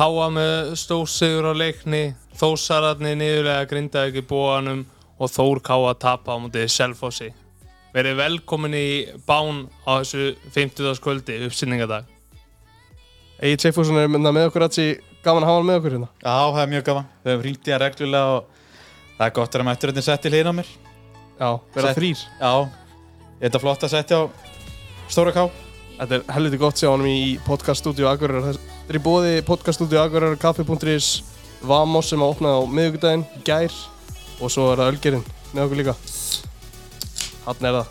Káa með stóðsigur á leikni Þósararni niðurlega grindaði ekki búanum og Þór Káa tapa á mútið Selfossi Verið velkomin í bán á þessu 50. kvöldi uppsynningadag Egil Seifússon er með, með okkur aðsi gaman að hafa hann með okkur hérna Já, það er mjög gaman. Við hefum hringt í hann reglulega og það er gott að hann eftir þetta sett til hérna á mér. Já, vera Sett- þrýr Já, þetta er flott að setja á Stóra Ká. Þetta er helviti gott að sjá honum í podcaststúdíu Akureyrar. Þetta er í bóði podcaststúdíu Akureyrar kaffi.is Vamos sem að opna á miðugudaginn í gær. Og svo er það Ölgerinn með okkur líka. Hann er það.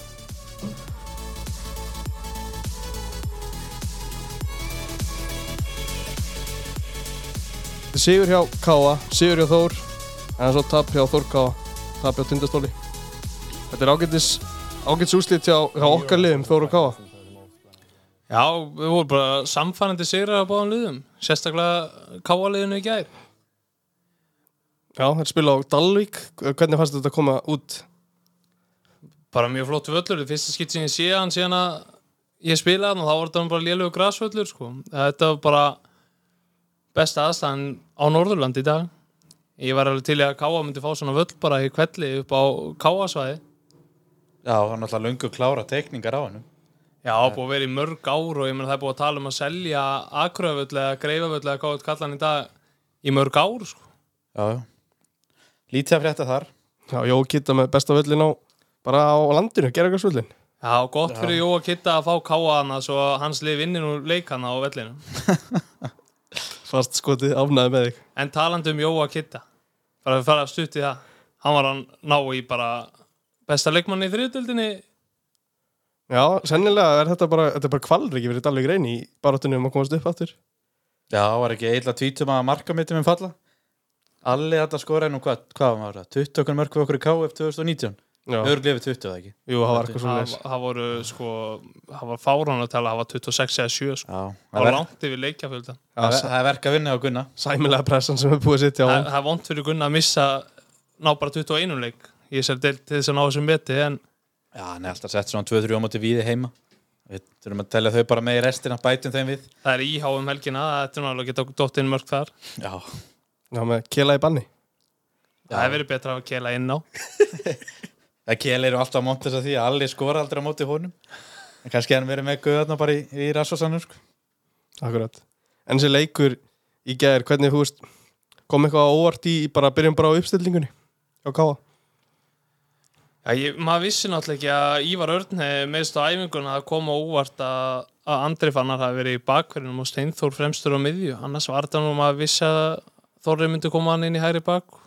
Þetta er Sigur hjá Káa, Sigur hjá Þór en svo tap hjá Þór Káa tap hjá Tindastóli. Þetta er ágætis ágætis úslit hjá, hjá okkar liðum Þór og Káa Já, við vorum bara samfærandi sigrar á báðum liðum Sérstaklega Káa liðinu í gær Já, þeir spila á Dalvík Hvernig fannst þetta að koma út? Bara mjög flott völlur, það fyrsta skipt sem ég sé hann síðan að ég spilaði hann og þá var þetta bara lélögu grasvöllur sko. Þetta var bara besta aðstæðan á Norðurland í dag Ég var alveg til að Káa myndi fá svona völl bara í kvelli upp á Káasvæði Já, það er náttúrulega löngu klára teikningar á hennum. Já, búið að vera í mörg ár og ég meina það er búið að tala um að selja greifavöll eða hvað þetta kallan í dag í mörg ár sko. Já, já. Lítið að frétta þar. Já, Jó Kitta með besta völlin á bara á landinu, Geragarsvöllin Já, gott fyrir Jóa Kitta að fá Káa hana svo að hans lið vinnir nú leikana á vellinu Fast skotið ánæði með þig En talandi um Jóa Kitta bara að fara að stutti það hann var að ná í bara besta leikmanni í þriðdöldinni Já, sennilega er þetta bara, þetta er bara kvalriki verið Dalvík reyni í barátunni um að komast upp aftur Já, var ekki eitthvað tvítum að marka mitt um falla. Alli þetta skoraði nú hvað, hvað var það? 20 okkur mörg fyrir okkur í KF 2019. Já, Örgli yfir 20 það ekki. jú, það var eitthvað svona það það voru sko það var fárán að tala, það var 26 eða 7 sko. Já, það var er, langt yfir leikjafölda það er, er verk að vinna á Gunna. sæmilega pressan sem er búið að sitja á það er vond fyrir Gunna að missa ná bara 21 leik ég sér til þess að ná þessum beti en Já, hann er alltaf sett svona 2-3 á móti víði heima. Við þurfum að telja þau bara með í restina, bætum þeim við. það er íhá um helgina þetta er náttúrulega geta dótt inn mörg þar Já, Já, með kela í banni það hefur verið betra að kela inn á það kelir alltaf á móti þess að því að Alli skora aldrei á móti honum. En kannski hann verið með guðarna bara í, í rassosanum, sko. Akkurat En þessi leikur í gær, hvernig þú veist kom eitthvað óvart í bara byrjum bara á uppstillingunni á Káa Já, ég, maður vissi náttúrulega ekki að Ívar Örn hefði meðst á æfinguna að koma óvart að, að Andri Fannar hafi verið í bakverðinum og Steinþór fremstur á miðju. Annars var þetta nú maður vissi að Þorri myndi koma hann inn í hæri bak.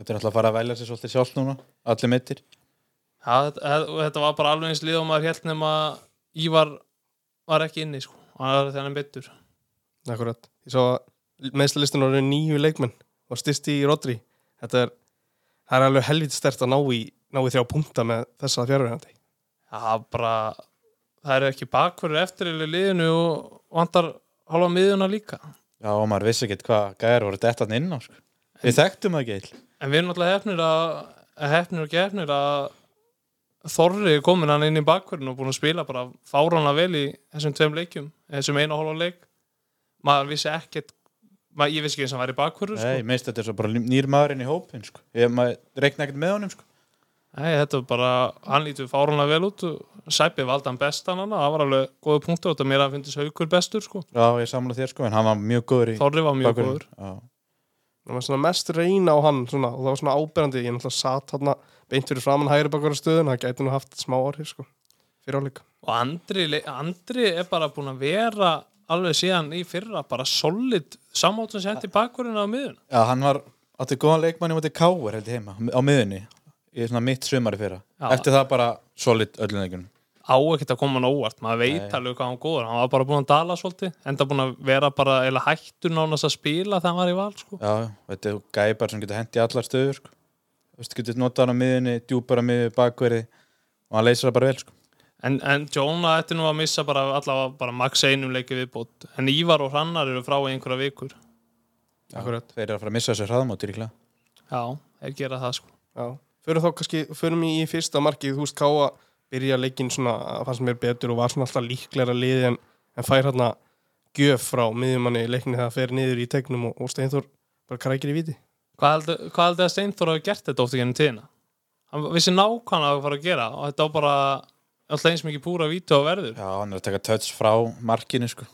Þetta er alltaf að fara að velja sér svolítið sjálf núna, allir mittir. Þetta, þetta var bara alveg eins lið og maður held nema Ívar var ekki inni sko, hann var þennan betur Akkurat. Ég sá að meðslalistin voru nýju leikmenn og styrst í Rodri. Þetta er, það er alveg helviti stert að ná í, ná í þrjá punkta með þessa fjárverðandi Já, bara það er ekki bakverður eftir í liðinu og vantar hálfa miðjuna líka Já, og maður vissi ekki hvað gæðar voru þetta inn á, sko. Við þekktum það ekki eil. En við erum náttúrulega hefnir að hefnir og gefnir að Þorri er komin hann inn í bakverðinu og búin að spila bara fáránlega vel í þessum tveim leikjum, þessum einu hálfa leik maður vissi ekkert maður, ég vissi ekki eins og hann væri bakverður sko. Nei, ég meist þetta er svo bara nýr maðurinn í hópin, sko. Ég reikna ekkert með honum, sko. Nei, þetta var bara, hann lítur fáránlega vel út og Sæpi valdi hann bestan hann það var alveg góða punktur og þetta mér að finnst haukur bestur sko. Já, ég samla þér, sko, en hann var mjög góður í Þorri var mjög bakverðinum. góður Já. Það var svona mest reyna á hann svona, og það var svona áberandi Ég náttúrulega satt hann beint fyrir framann hægri bakvara stöðun Það gæti nú haft smá orðið sko Fyrir áleika og Andri, Andri er bara búin að vera alveg síðan í fyrra bara solid samáttum sem hendi bakverðinu á miðuna Já, hann var, átti góðan leikmann í móti Káur, held ég heima, á miðunni. Í svona mitt sumari fyrra. Já. Eftir það bara solid öllum leikunum. á ekkert að koma hann óvart, maður veit alveg hvað hann góður, hann var bara búin að dala svolítið enda búin að vera bara eða hættur nánast að spila þegar hann var í val sko. Já, þetta er gæpar sem getur hendi allar stöður, sko. Þú veist, getur notað hann á miðunni, djúpar á miðju, bakverði og hann leysir það bara vel, sko. En, en Jóna ætti nú að missa bara allavega bara max einum leiki viðbót. En Ívar og Hrannar eru frá í einhverja vikur. Akkurat. Þeir eru að fara að missa þessu hraðmóti, líklega. já, þeir gera það sko. Já, fyrir þá kannski, fyrir mig í fyrsta markið, þú veist, Káa byrja leikinn svona, að fannst mér betur og var svona alltaf líklega liði en, en fær hérna gjöf frá miðjumanni í leikni það fer niður í tegnum og, og Steinþór bara krækir í viti. Hvað heldur hvað heldur að Steinþór hafi gert þetta ofta gennum tíðina? Hann vissi nákvæmlega hvað að fara að gera og þetta var bara alltaf eins mikið púra vítu á verður. Já, hann er að taka touch frá markinu sko.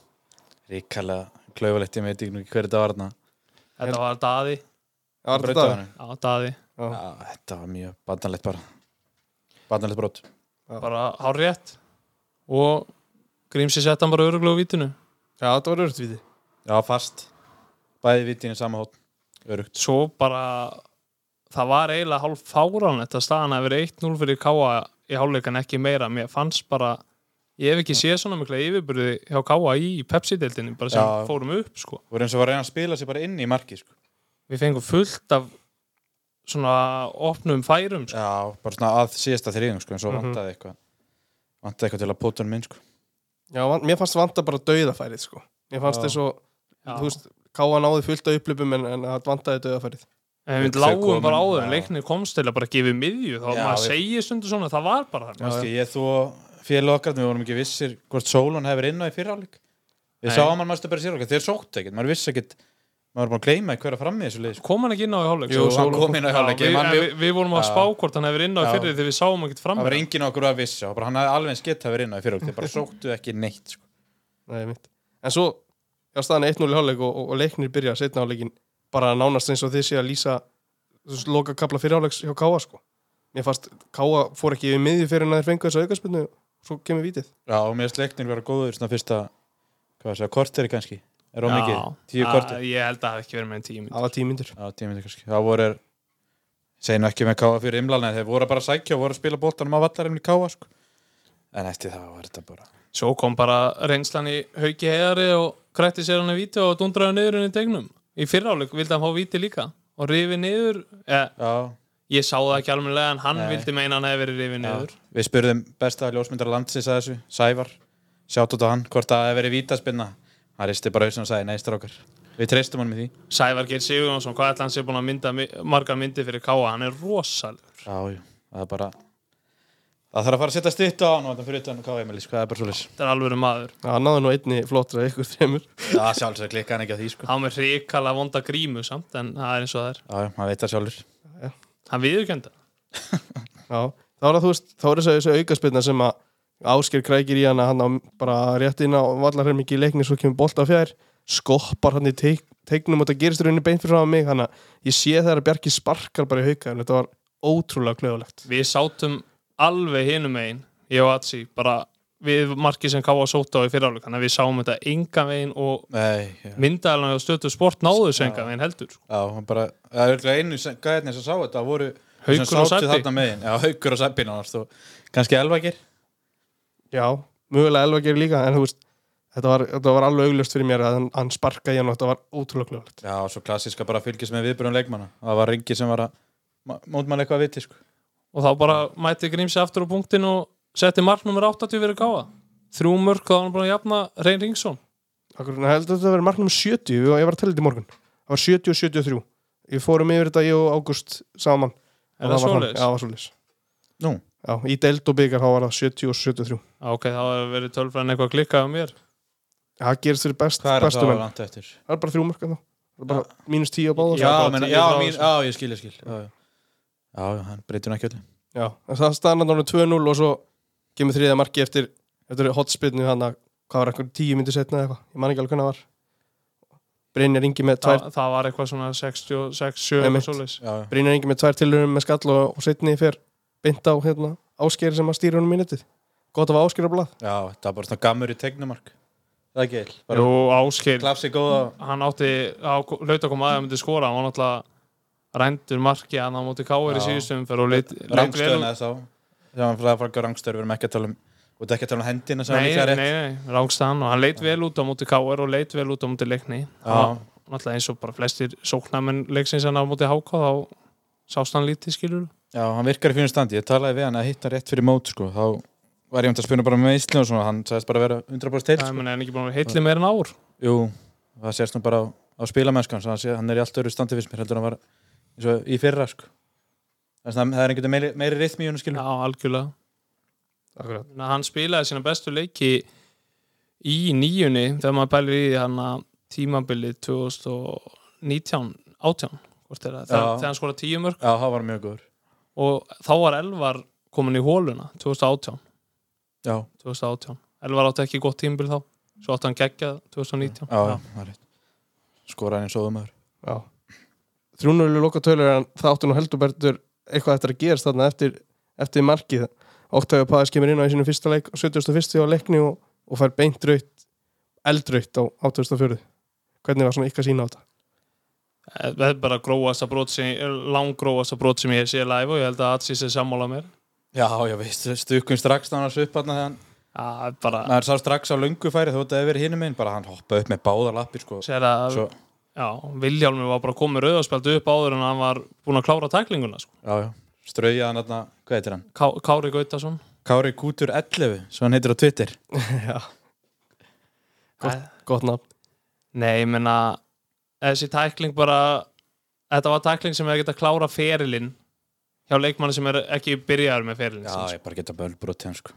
Ríkalega klaufalegt, ég veit ekki hver þetta var þarna. Þetta var daði, Já, var þetta honum. já daði. Já. Þetta var mjög bandanlegt bara. Bandanlegt brot. Bara hár rétt og Grímsi sett hann bara öruglega á vítinu. Já, þetta var örugt viti Já, fast. Bæði vitinu sama hótt. Örugt svo bara það var eiginlega hálf fáránlegt að staðan að vera 1-0 fyrir Káa í hálfleikan ekki meira, mér fannst bara ég hef ekki séð svona mikla yfirbyrði hjá Káa í Pepsi-deildinni bara sem Já. fórum upp sko voru eins og var að reyna að spila sér bara inn í marki sko. við fengum fullt af svona opnum færum sko. Já, bara svona að síðasta þriðing sko, en svo Mhm. vantaði eitthvað vantaði eitthvað til að póta hann minn sko. Já, van- mér fannst vanta bara dauðafærið sko Mér fannst þess að, þú Káa náði fullt af upplöpum en, en það vantaði dauðafærið en við Þau lágum bara á já. leiknir komst til að bara gefa miðju þá Já, maður við- segir stundu svona, það var bara þannig. Manstu, ég þú félag okkar við vorum ekki vissir hvort Sólun hefur inn á í fyrirháleik við sáum hann mástu bara sér okkar þeir sóttu ekkert, maður vissi ekkert maður var bara að gleyma hver að fram í þessu lið sko. kom hann ekki inn á í hálfleik? Jú, hann kom inn á í hálfleik við, við- við, vorum að spá hvort hann hefur inn á í Já. fyrir þegar við sáum ekkert fram það var enginn okkur að vissi bara hann hafði alveg eins gett bara sóttu ekki neitt. Nei, mitt En svo, já, staðan 1-0 í hálfleik og, og, og leiknir byrja setna hálfleikin bara nánast eins og þið sé að lýsa loka kapla fyrir hálfleiks hjá Káa sko Mér fannst, Káa fór ekki við miðju fyrir en að þeir fengu þessu aukarspilnu svo kemur vítið já og mér sleiknir vera góður svona fyrsta hvað sé, korteri kannski er of mikið, Já, tíu að- korter Ég held að það hafi ekki verið með tíu mínútur. Það var tímyndir já, tíu myndir kannski, það voru segjum ekki með káa fyrir imlan en þeir voru bara að sækja og voru að spila bóltanum á vallarinn í káa sko. en eftir það var þetta bara Svo kom bara reynslan í hauki heiðari og krætti sér hann í víti og dundraði niður henni í tegnum. Í fyrráleik vildi hann fá víti líka og rifi niður. Ja, já, ég sá það ekki almennilega en hann Nei. vildi meina hann hefði verið rifi niður. Við spurðum besta ljósmyndar landsins að þessu, Sævar sjátt út á hann, hvort það hefði verið vítaspinna hann risti bara hausinn og sagði neistar okkar við treystum hann með því Sævar Geir Sigurjónsson, hvað ætla hann sé búin að mynda margar myndir fyrir Káa, hann er rosalegur. Já, já, það er bara það þarf að fara að setja styttu á hann fyrir utan Emilís, hvað er bara svolítið Þetta er alveg maður. Já, hann náði nú einni flottra ykkur þreymur Já, sjálfsög klikka hann ekki á því sko. Hann með hrikala vonda grímu samt en það er eins og það er. Já, já, maður veit það sjálfur. Hann viðurkenda. Já, þá er það, þú veist, þá er þessu, þessu aukarspilna sem að Ásker krækir í hana hann á bara rétt inn á vallarhermingi í leikni svo kemur bolta fjær skoppar hann í teik, teiknum og það gerist rauninni beint fyrir frá mig hann að ég sé það að Bjarki sparkar bara í hauka en þetta var ótrúlega klöðulegt Við sátum alveg hinum megin, ég og Atsi, bara við markið sem Káa sótt á í fyriráleik, þannig að við sáum þetta enga veginn og og stötu sport náðu þessu enga veginn heldur. sko. já hann bara það er örugglega einu gæðinni sem sá þetta voru Haukur sem og megin. Já, haukur og og kannski elvakir Já, mögulega elva gerir líka en þú veist, þetta var, þetta var alveg augljóst fyrir mér að hann, hann sparkaði hann og þetta var ótrúlega klöðulegt Já, svo klassíska bara fylgis með viðbjörnum leikmanna það var ringi sem var að mótmann eitthvað að viti sko. Og þá bara mætti Grímsi aftur á punktin og setti mark nummer 80 fyrir Káa. Þrjú mörk þá var hann bara að jafna Reyn Ringsson. Akkur, ég held að þetta verið marknum 70 ég var að tella þetta í morgun. Það var 70 og 73 ég fórum yfir þetta ég og Ágúst saman. Er Og það svoleiðis? Já, það var svoleiðis. Nú, Já, í deild og byggar þá var það 70 og 73 Já, Ok, þá hefur verið tölfræðin eitthvað klikkað á mér. Það gerist fyrir best, hvað er bestu það menn. langt eftir? Það er bara þrjú mörk þá Það bara mínus 10 á báða. Já, bara menna, tíu já, frá mín, þessu. já, ég skil, ég skil Já, hann breytur ekki öllu. Já, en það staðan að 2-0 og svo kemur þriða marki eftir eftir hotspinnu hann að hvað var eitthvað 10 myndir setna eða eitthvað, ég man ekki alveg hvernig það var. Brynjar Ingi með tvær Það, það var eitthvað svona 66, 7 Einmitt. og svoleiðis. Já, já, Brynjar Ingi með tvær tilhörum með skall og, og setni fer beint á hérna, ásker sem að stýra honum mínutið Gott að var ásker á blað. Já, það var bara svona gammur í tegnumark Það er ekki eil Jú, góða. hann átti á, hlaut að koma aðeins að myndi skora hann var náttúrulega rændur marki hann á móti káir í fyrir og leit, leit vel rangstöðuna þess á Það var að fara rangstöður, við erum ekki að tala um og þetta ekki að tala um hendina sem var Nei, líka nei, rétt. nei, rángstaðan og hann leit vel út á móti káir og leit vel út á móti leikni. Náttúrulega eins og bara flestir sóknarmenn leiksins hann á móti háká þá sást hann lítið skilur já, hann virkar í fínum standi. Ég talaði við hann að hitta rétt fyrir mót sko. þá var ég um að spuna bara með Ísli og svona hann sagðist bara að vera 100% til það sko. er hann ekki að vera heitli meir en ár? Jú, það sést nú bara á, á spilamennskan hann, er í allt öru standi fyrst mér heldur en hann var eins og í fyrra sko. Það er einhvern veginn meiri, meiri rithmi í honum skilur Já, algjörlega. Akkurat. Þannig að hann spilaði sína bestu leiki í nýjunni þegar maður pælir í hann að tímabilið 2019 18 hvort er það, þegar, Já. þegar hann skora tíu mörg Já, það var mjög góður. Og þá var Elvar komin í hóluna 2018, Já, 2018. Elvar átti ekki gott tímabil þá. Svo átti hann geggjað 2019 já, já, það er rétt. Skoraði eins og um öður Já. Þrjúnulega loka tölur en það áttu nú heldur bertur eitthvað eftir að gerast þarna eftir, eftir markið. Óttægur Páðis kemur inn á í sínum fyrsta leik og 71. á leikni og, og fær beint raut, eldraut á 84. Hvernig var svona ykkar sína á þetta? Eh, það er bara gróast að brot sem langgróast að brot sem ég sé live og ég held að Atsis er sammála mér Já, já, veist, stukum strax þannig að upp hann þegar hann það er bara maður sá strax á löngu færi þótt að það hefur verið hinum minn bara hann hoppaði upp með báðar lappir sko. sér að Svo, já, Viljálmur var bara komið rauðarspjald upp áður en hann var búinn að klára tæklinguna sko. já, já, strauja hann þarna, hvað heitir hann? Ká, Kári Gautason Kári Kútur 11, svo hann heitir á Twitter Já, Eh, gott nafn. Nei, ég menna þessi tækling bara þetta var tækling sem er að geta klára ferilinn hjá leikmanni sem er ekki byrjaður með ferilinn Já, sinn, sko. ég bara geta bölbrot hann sko.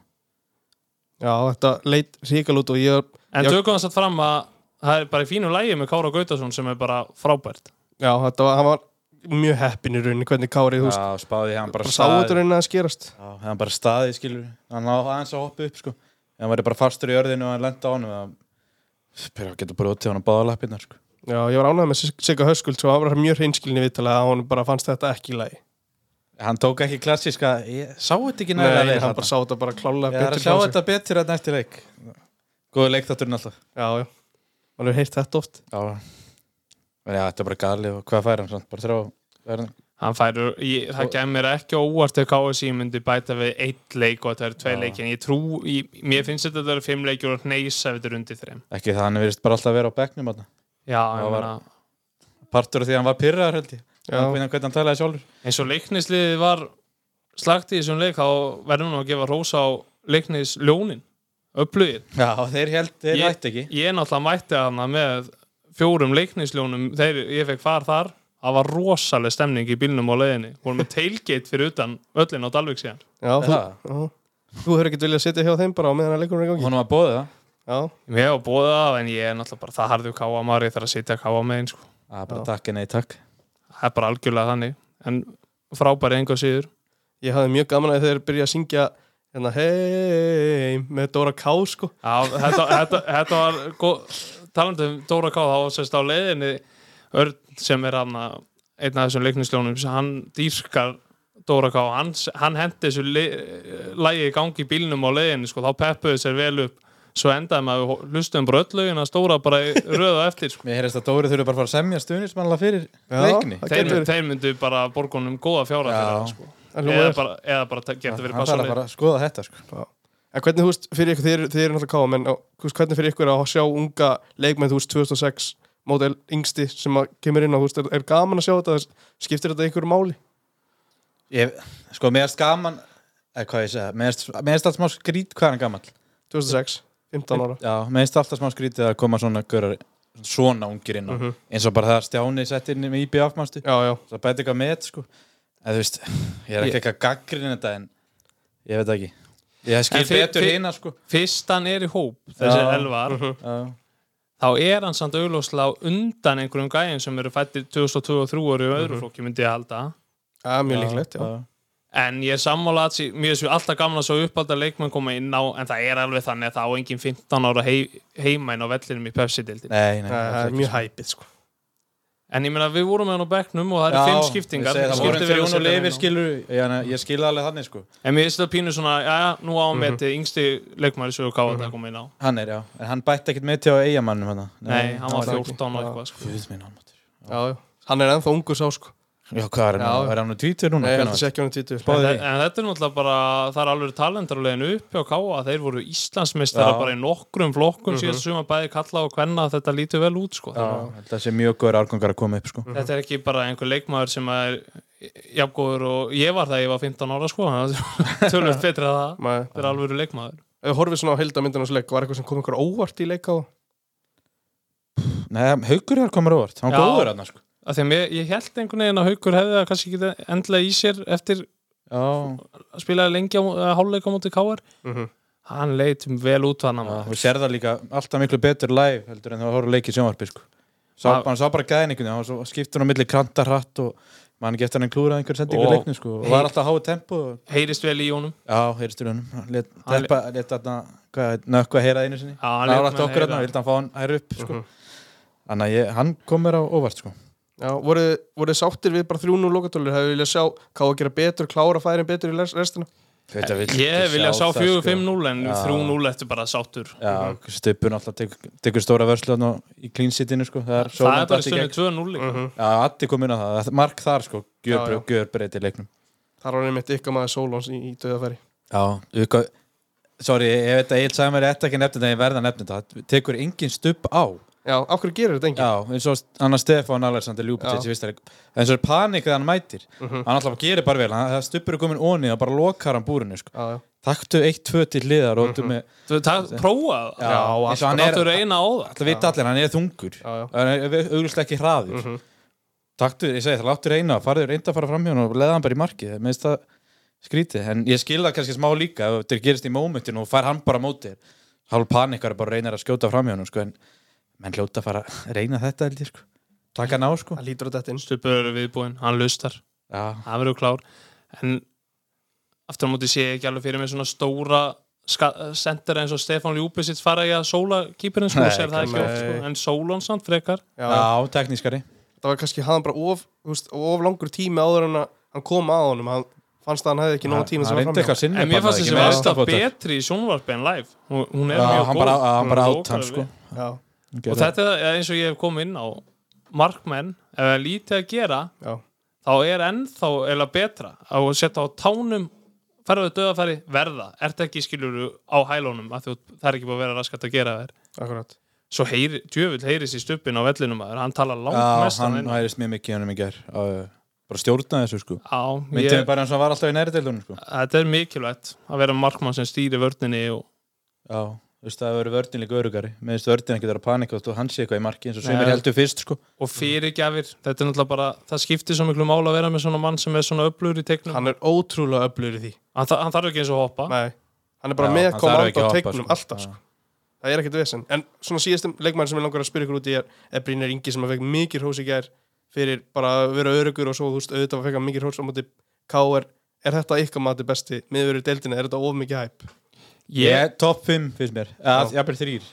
Já, þetta leit ríkal út og ég, En Já. tökum þess að fram að það er bara í fínu lægi með Kára Gautason sem er bara frábært. Já, þetta var, hann var mjög heppin í rauninni hvernig Kári, þú veist, Já, spáði hann bara bara sá þetta rauninni að skerast. Já, hann bara staði, skilur hann á aðeins að hoppa upp, sko. Hann væri bara fastur í örðinu og hann lenda á honum það geta brotið hann á báða lappirnar, sko. Já, ég var ánægð með Sig- Sigga Höskuld svo hann var mjög hreinskilni viðtalega að hann bara fannst þetta ekki í lagi. hann tók ekki klassíska, ég sá þetta ekki Nei, nægilega vel hann þarna. bara sá þetta bara klálega ég er að betur sjá þetta betur að næsti leik. Góða leikþátturinn alltaf. Já, já, hann hefur heyrt þetta oft. já, en já, þetta er bara galið og hvað fær hann samt, bara þrjá er, Hann færur, ég, það kemur ekki óvart ef KSI myndi bæta við eitt leik og þetta eru tvei Já. leiki en ég trú, ég, mér finnst þetta að það eru fimm leikir og hneysa ef þetta er undir þreim ekki það hann verðist bara alltaf að vera á bekknum þarna. Já, ég var- meina partur af því að hann var pyrraðar held ég. Hvernig, hann talaði sjálfur. Eins og leiknisliðið var slagt í þessum leik þá verðum við að gefa rósa á leiknisljónin upplugir. já, þeir held, þeir Ég- hætti ekki. Ég náttúrulega mætti hana með fjórum leiknisljónum. Þegar ég fekk far þar. Það var rosaleg stemning í bílnum á leiðinni. Vorum með tailgate fyrir utan öllin á Dalvik síðan. Já, Það. já. þú hefur ekkert viljað sitja hjá þeim bara á meðan að leikurinn er í gangi. hún var bóðið það. Já, Ég hef búið það en ég er náttúrulega bara það harðu káa maður ég þarf að sitja káa með einn sko. Það er bara takk en nei takk. Það er bara algjörlega þannig. En frábæri enga síður. Ég hafði mjög gaman að þeir byrja að syngja hérna hei með Dóra K sko. Já, þetta, þetta, þetta var góð, talandi um Dóra Ká þá var sérst á leiðinni Örn sem er hann einn af þessum leiknisljónum sem hann dýrkar Dóra Ká hann, hann hendi þessu lagi í gangi í bílnum á leiðinni sko, þá peppuðu sér vel upp svo endaði maður hlustum bara öll lögin að stóra bara í röða eftir sko. Mér heyrðist að Dóri þurfi bara að fara að semja stuðnismannlega fyrir Já, leikni þeir, þeir myndu bara borgunum góða fjára Já. fyrir það sko. En eða bara, eða bara þarf að passaleg fara að skoða þetta sko. En hvernig, þú veist, fyrir ykkur, þið þið eru náttúrulega káa, menn á- þú veist, hvernig fyrir ykkur að sjá unga leikmenn, þú veist, 2006 mótel yngsti sem að kemur inn á, þú veist, er, er gaman að sjá þetta, skiptir þetta ykkur máli? ég, Sko, mér erst gaman eða hvað ég segja, mér erst, alltaf smá skrít hvað er hann gamall 2006, 15 ára. Já, mér erst alltaf smá skrítið að koma svona görar, svona ungir inn á Mhm. eins og bara það að Stjáni sett inn í IBF mástu, Já, já, svo bæti eitthvað með sko. Eða þú veist, ég er ekki eitthvað gaggrin þetta en ég veit ekki ég skil betur hina sko. fyrst hann er í hóp þessi Já. elvar Já. þá er hann samt augljóslega á undan einhverjum gæjum sem eru fættir 2023 og eru í öðru flokki myndi ég halda ja, mjög líklegt, já. en ég er sammála að mér er svo alltaf gamla svo uppalda leikmenn koma inn á en það er alveg þannig að það á engin 15 ára hei, heima inn á vellinum í Pepsi-dildin Nei, nei, Það það er mjög hæpið, sko. En ég meina við vorum með hann á bekknum og það eru fimm skiptingar Það voru vel að þrjún og á. skilur ég, ég skilði alveg þannig sko en mér finnst það pínu svona, já, já, nú á Mhm. með þetta yngsti leikmæri svo káða það koma inn á Hann er, já, en hann bætti ekkert með til á eigamannum nei, hann var það ekki. 14 og eitthvað sko. Guð minn almáttugur. Já, já. Hann er ennþá ungur sá, sko. Já, hvað er hann? Er hann á tvítur núna? Nei, að sé ekki hann títu. Spáðu En, en þetta er náttúrulega bara, það er alveg talentar á leiðinu upp hjá Káa, þeir voru Íslandsmeistara bara í nokkrum flokkum Mhm. síðan suma bæði kalla og hvenna þetta lítur vel út sko. Já, þetta sé mjög góður árgangar að koma upp sko. þetta er ekki bara einhver leikmaður sem er jafngóður og ég var það ég var 15 ára sko, tölvöld betri að það þetta er alveg leikmaður horfum svona á heildamyndin hans leik, var eitthvað sem kom ykkur óvart í leik á? Nei, Haukur komur hann hann af því að mér, ég held einhvern veginn að Haukur hefði það kannski ekki endilega í sér eftir Já, að spila lengi á, hálfleika á móti Káar Mm -hmm. hann leit vel út hann og sér það líka alltaf miklu betur live heldur en það horfður leikið sjónvarpi sko. sá, hann sá bara gæðin einhvern veginn hann skiptur á milli krantar hratt og mann eftir hann klúrað einhver sendingu Og- leiknu sko, og var alltaf háið tempo og, heyrist vel í honum já, hann let, Hann- teppa, let þarna hvað, nökku að heyra einu sinni Já, hann það var alltaf okkur heyra. hann, vildi hann fá hann hær upp sko. Mhm. þannig að ég, hann kom mér á óvart sko. Já, voru, voru þið sáttir við bara 3-0 lokatölur? Hefur viljað sjá hvað að gera betur, klára færin betur í restina? Þetta vill ég vilja sjá það, sko. 4-5-0 en Já. 3-0 eftir bara sáttur. Já, Stupun alltaf tek- tekur stóra vörslu þarna í clean sitinu sko. það er, það er bara stunni 2-0 líka. Mhm. Já, Addi kom inn á það, mark þar sko, gjör, breyti leiknum. Þar var einmitt ykkar maður Solons í, í döðafæri Já, ykkur, sorry, ég veit að ég sagði mér þetta ekki nefnir þetta, ég verða þetta. Það tekur engin stupp á Já, af hverju gerir þetta enginn? Já, eins og Anna Stefán Alexander Ljúbitins í fyrsta leik eins og er panik þegar hann mætir. Mhm. hann alltaf gerir bara vel, hann, það stuppur er komin onni og bara lokar hann búrinu sko. Já, já. taktu eitt, tvö til hliðar og mm með Þú það- prófa það. Já, hann Láttu er, reyna á það. Alltaf vita allir, hann er þungur. Já, já. hann er auglustlega ekki hraður. Mhm. taktu, ég segi það, láttu reyna, farðu reynda að fara fram hjá hann og leða hann bara í markið, finnst það skrítið, en ég skil það kannski smá líka þetta gerist í mómentinu og fær hann bara á móti. Hálf panikar bara reynir að skjóta fram hjá hann sko, en menn hljóta að fara að reyna þetta held ég sko, taka hann á sko. Það lítur á þetta inn. Stupur eru viðbúinn, hann lustar já, það verður klár. En aftur á móti sé ég ekki alveg fyrir mig svona stóra sendir eins og Stefán Ljúbisitt fara í að sóla kýpurinn sko, sér það ekki oft sko. en sólón samt frekar. Já, já, teknískari. Það var kannski hann bara of, þú veist, of langur tími áður en að hann kom að honum. Hann fannst að hann hefði ekki nóg tíma hann sem var sinni en mér fannst þessi aftabótar. betri í sjónvarpi en live. Hún, hún er já, mjög hann góð Já, og þetta er eins og ég hef komið inn á markmenn, ef það er lítið að gera já, þá er ennþá eða betra að setja á tánum ferðu döðafæri, verða. Ert ekki skilur á hælónum það er ekki búið að vera raskat að gera akkurat. Svo heyri, djöfull heyrist í stuppin á vellinum maður, hann talar langt já, mest hann hærist mjög mikið hann um í ger bara stjórna þessu sko. Myndið ég, bara eins og hann var alltaf í næri deildunum sko. Þetta er mikilvægt að vera markmann sem stýri vörninni og já, þú veist það hefur verið vördin líka örugari með þess vördin ekki vera panika og hann sé eitthvað í marki eins og sem er heldur fyrst sko og fyrirgjafir, þetta er náttúrulega bara það skiptir svo miklu mál að vera með svona mann sem er svona öflugur í teiknum, hann, Hann er ótrúlega öflugur í því þa hann þarf ekki eins og hoppa Nei, hann er bara Já, með hann koma þarf ánd ekki á að teiknum sko. alltaf sko. Það er ekkert vesen En svona síðastum leikmann sem ég langar að spyrja ykkur út í er, er Brynjar Ingi sem að fekk mikið hrós í gær fyrir bara að vera örugur og svo þú veist auðvitað að fekk hann mikið hrós á móti K.R. Er þetta ykkar mati besti miðurur í deildinni? Er þetta of mikið hæp? Ég er topp 5 finnst mér. Ég er þrýr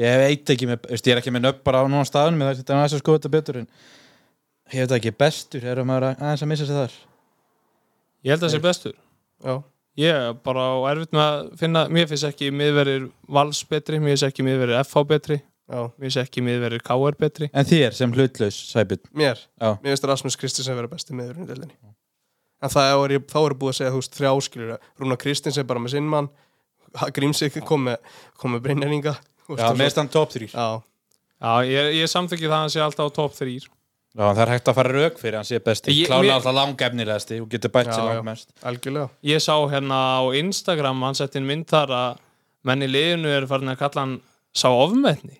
Ég veit ekki með, veist, ég er ekki með nöpp bara á núna staðunum ég aðeins að skoða þetta betur en ég veit ekki bestur, erum maður að- aðeins að missa sig þar? Ég held að það sé bestur. Já, ég er bara á erfitt með að finna mér finnst ekki miðverir vals betri mér finnst ekki miðverir FH betri já. mér finnst ekki miðverir KR betri. En þér sem hlutlaus, Sæbjörn? Mér, Já, mér finnst Rasmus Kristinsen vera besti deildinni. En það er, ég- þá er búið að segja, þú veist, þrjáskilur Rúna Kristinsen bara með sinn mann Grímsik kom með, kom með Brynjar Inga þú veist, Já og með svo- stann topp 3 Já, já, ég, ég samþykki það að hann sé alltaf á top 3 Já, það er hægt að fara rauk fyrir hann sé besti. Mér- alltaf langefnilegasti og getur bætt sér já. langmest. Algjörlega. Ég sá hérna á Instagram hann sett inn mynd þar að menn í liðinu er farin að kalla hann sá ofmetni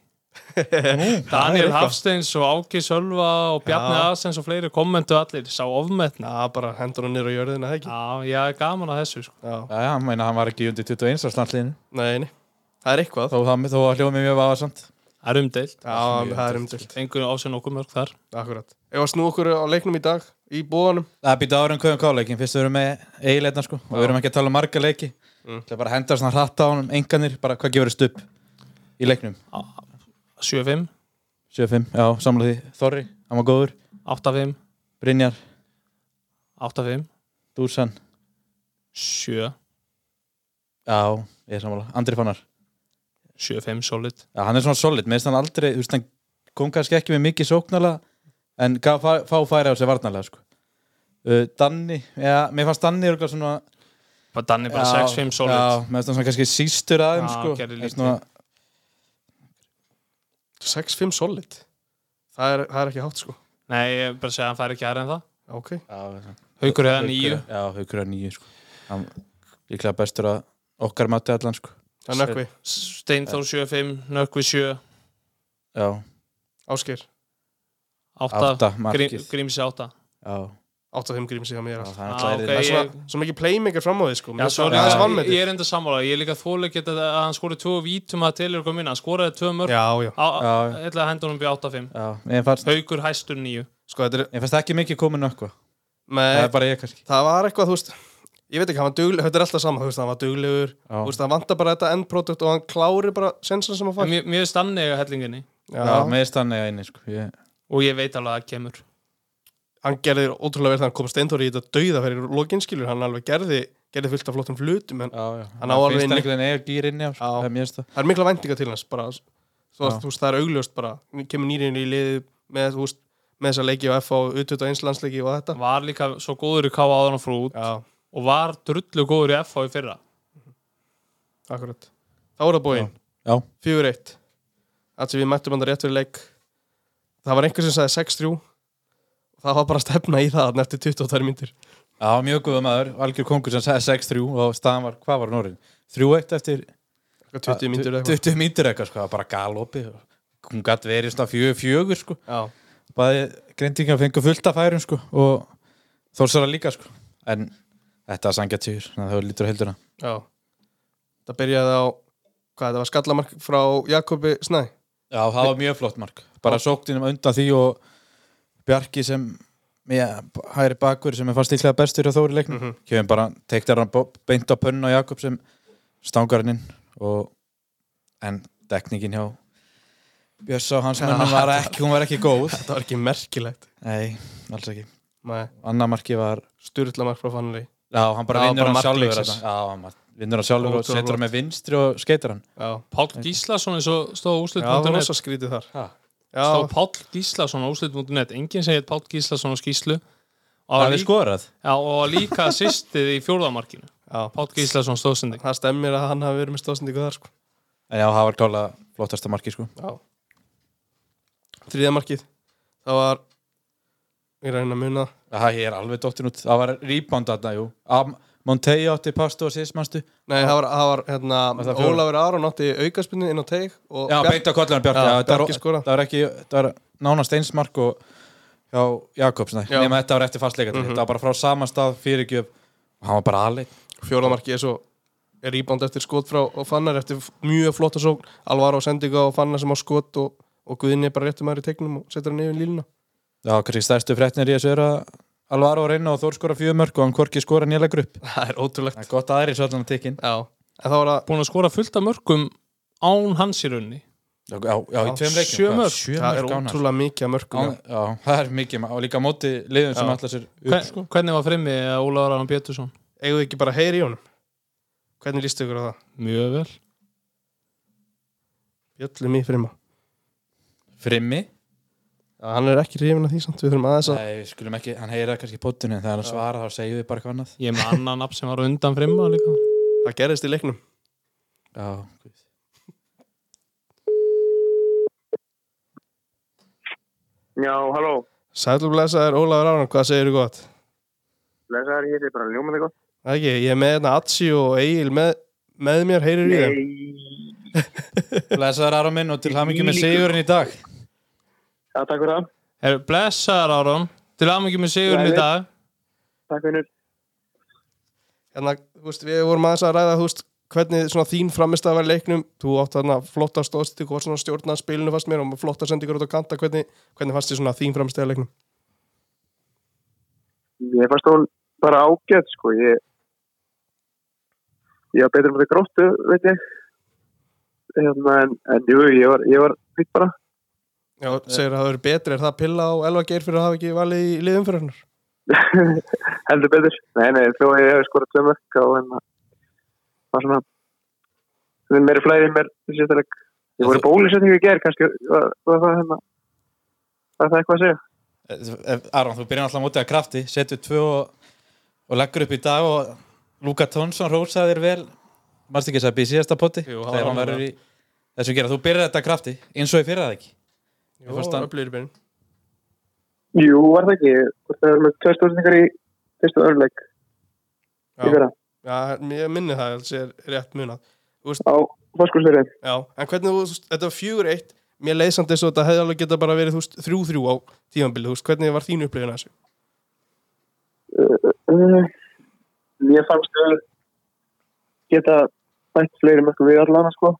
Daniel. Hafsteins og Áki Sölva og Bjarni. Asens og fleiri kommentu allir. Sá ofmetni Já, bara hendur hann niður á jörðina, það ekki? Já, ég er gaman að þessu sko. Já, Já, hann meina hann var ekki undir 21 á slandliðinu nei, nei. Það er eitthvað. Þó, það- þó að hljóða mig mjög vafasamt það er umdeilt, Já, það er umdilt einhvern ásinn okkur mörg þar. Akkurat. Ef að snú okkur á leiknum í dag Í bóðanum Það býta árum kvöðum káleikin, fyrst við erum með eiginleitna sko, og við erum ekki að tala um marga leiki. Mm. Það er bara að henda svona hratt á honum, enganir, bara hvað gefur þess upp í leiknum 7-5, 7-5, já, samla því, Þorri, hann var góður. 8-5 Brynjar, 8-5, Dúsan 7 Já, ég er sammála, Andri Fannar. 7-5 solid. Já, hann er svona solid, með þess að hann aldrei, þú veist, hann kom kannski ekki með mikið sóknarlega en gaf fá, fá færi á sig varnarlega sko. uh, Danni, já, mér fannst Danni örugglega svona Danni bara já, 6-5 solid? Já, með þess að svona kannski sístur aðeim Já, sko. gerði En lítið. Svona, 6-5 solid. Það er, það er ekki hátt sko. Nei, ég er bara að segja að hann fær ekki aðra en það. Ok. Já, Haukur Haukur- 9 Já, haukur er nýju sko. Hann líklega bestur að okkar mati allan sko. Það er nökkvi. Steinþór 7-5, Nökkvi 7 Já, Ásgeir. 8, átta markið. Grímsi 8 Já, 8-5 gríms í hjá mér. Það er Já, náttúrulega ok, Það er ég- svona, svo mikið playmaker fram á því sko. Mér er aðeins ég, ég er enda sammála, ég er líka þóleikett að, að hann skori tvö vítum að ykkur minna, hann skoraði tvö mörg að henda honum byrja 8-5 Já, ég fannst, Haukur hæstur nýju sko er ég fannst ekki mikið komin nökkva Það með, er bara ég kannski. Það var eitthvað, þú veist ég veit ekki, hann var duglegur, þetta er alltaf sama hann var duglegur, hann vantar bara þetta endprodukt og hann klári bara sensan sem hann fær Mér, mér er stannega hellinginni. Já, Já, með stannig einni sko ég, og ég veit alveg að það kemur hann gerði ótrúlega vel þegar hann kom steintóri í þetta dauða fyrir lokinskilur, hann alveg gerði gerði fullt af flottum hlutum, en Já, já. Hann á alveg inni. einhvern veginn eiga gýr inni á. Já. Það er er mikla væntinga til hans bara, þú veist, það er augljóst bara kemur nýrinn í liði með, veist, með þessa leiki á F á utut og einslandsleiki og þetta. Var líka svo góður í K áður hann frú út Já, og var drullu góður í FH í fyrra. Akkurat. Þá er það búinn, Já, fjögur eitt. Allt sem við mættum hann rétt fyrir leik. Það var einhver sem sagði 6-3 Það var bara stefna í það eftir 22 myndir já mjög góða maður Algjör kongur sem sagði 6-3 og staðan var, hvað var Norrin? 3-1 eftir 20 myndir eitthvað. 20 mínútur eitthvað sko, bara galopi Hún gætt verið svona fjögur fjögur sko. Já, Bæði grindingar fengu fullt af færum sko og Þórsara líka sko. En þetta var sangja týr, það var lítur já. Það byrjaði á, hvað þetta var skallamark frá Jakobi Snæ? Já, það var mjög flott mark. Bara sóktinum undan því og Bjarki sem hægri bakur sem er fast líklega bestur á Þóri leiknum. Mhm. kemur bara, teiktar hann beint á pönnu á Jakob sem stangar hann inn og en dekningin hjá Björns á hans Já. mönnum var ekki, hún var ekki góð. Þetta var ekki merkilegt. Nei, alls ekki. Nei, Anna marki var, Sturla mark frá Fannari já, hann bara vinnur hann sjálfur. Já, hann bara vinnur hann sjálfur og setur hann með vinstri og skeitar hann. Já, Páll Gíslason er svo stóð já það var rosa skrítið þar. Já, Já, stóð Páll Gíslason á úslit.net enginn segir Páll Gíslason á skíslu það er líka, skorað. Já, og líka assistið í fjórðamarkinu. Já. Páll Gíslason stóðsending. Það stemmir að hann hafi verið með stóðsendingu þar sko. En já, það var klála flottasta marki sko. Já. Þriða markið Það var Ég reyna að muna. Það er alveg dottin út. Það var rebound þarna, jú. Am- Montey átti pastu og sísmanstu Nei, það var, það var hérna það? Ólafur Aron átti aukaspinnu inn á teig og Já, á Já, Já, var- Bjarki skorað. Það var ekki Það var nánast einsmark og hjá Jakobs nei. Já. nema þetta var eftir fastleika Mhm. Þetta var bara frá sama stað fyrirgjöf og hann var bara aðleitt Fjóra markið er svo er rebound eftir skot frá og Fannar eftir mjög flotta sókn Alvaro sendinga og Fannar sem á skot og, og Guðinni bara réttum maður í tegnum og setur hann yfir líluna Já, kannski stærstu fréttinir í þessu er að Alvaro reyna og Þór skora fjögur mörg og hann korki skora nýlega grupp Það er ótrúlegt. Það er gott svo allan að tekinn Já, en það var að búin að skora fullt af mörgum án hans í rauninni. Já, já, já, í Já, tveim leikjum. sjö Hvað? mörk. Sjö það er ótrúlega mikið að mörgum Án- Já, það er mikið og líka móti liðum sem Já. allar sér upp Hver, sko. hvernig var frimmi Ólafur Aron Pétursson? Eigum við ekki bara að heyri í honum? Hvernig lístu ykkur á það? mjög vel. Bjöllum í frimma Frimmi Já, hann er ekki hrifin af því samt Við þurfum aðeins að Nei, við skulum ekki, hann heyra kannski í pottinu en þegar hann svara þá segjum við bara eitthvað annað. Ég er með annan nafn sem var undan frimma líka. Það gerðist í leiknum. Já, Já, halló, Sælblessaður Ólafur Aron, hvað segir þú gott? lesaður hér er bara ljómandi gott. Það ekki, ég er með hérna Atsi og Egil með, með mér, heyrir í þeim Nei, Blesaður Aron minn og til hamingi með sigurinn í dag já, takk fyrir það. er blessaður Aron til aðmyggjum með sigurinn í dag Takk fyrir. Hérna, þú veist, við vorum aðeins að ræða, þú veist, hvernig svona þín framist að vera leiknum Þú átt þarna flotta stóðstík og var svona stjórnað spilinu fast mér og flotta sendingur út á kanta Hvernig, hvernig fannst þið svona þín framist að leiknum? Ég fannst hún bara ágætt, sko. Ég, ég var betur um þetta gróttu, veit ég. Hérna, en, en jú, ég var, ég var fýtt bara. Já, segir að það verið betri, er það að pilla á Elva Geir fyrir að hafa ekki valið í liðum fyrir hennar? Heldur betur. Nei, nei, þó að ég hef skorað tvö mörk á hérna. Það svona, það er meiri flæði mér í sérsta leik. Ég voru bólusetningu í gerð, kannski, var, var það hérna, var það eitthvað að segja? Ef- Aron, þú byrjar alltaf mótið að krafti setur tvö og, og leggur upp í dag og Luka Tónsson rósaði þér vel Marst ekki þess að býja síðasta potti þegar var hann verður í þessum gera, þú byrjar þetta að krafti eins og ég fyrir það ekki Jú, í byrjun Jú, var það ekki. Hvort það er með tvö stóðsendingar í fyrstu örleik Já, já, ég minni það, það er rétt munað á fórskursverið. Já, en hvernig þú, þetta var fjögur eitt Mér leið samt þess að þetta hefði alveg geta bara verið, þú veist, þrjú þrjú á veist, hvernig var þín upplifin að þessu? uh, Mér fannst við geta bætt fleiri mörgum við allan sko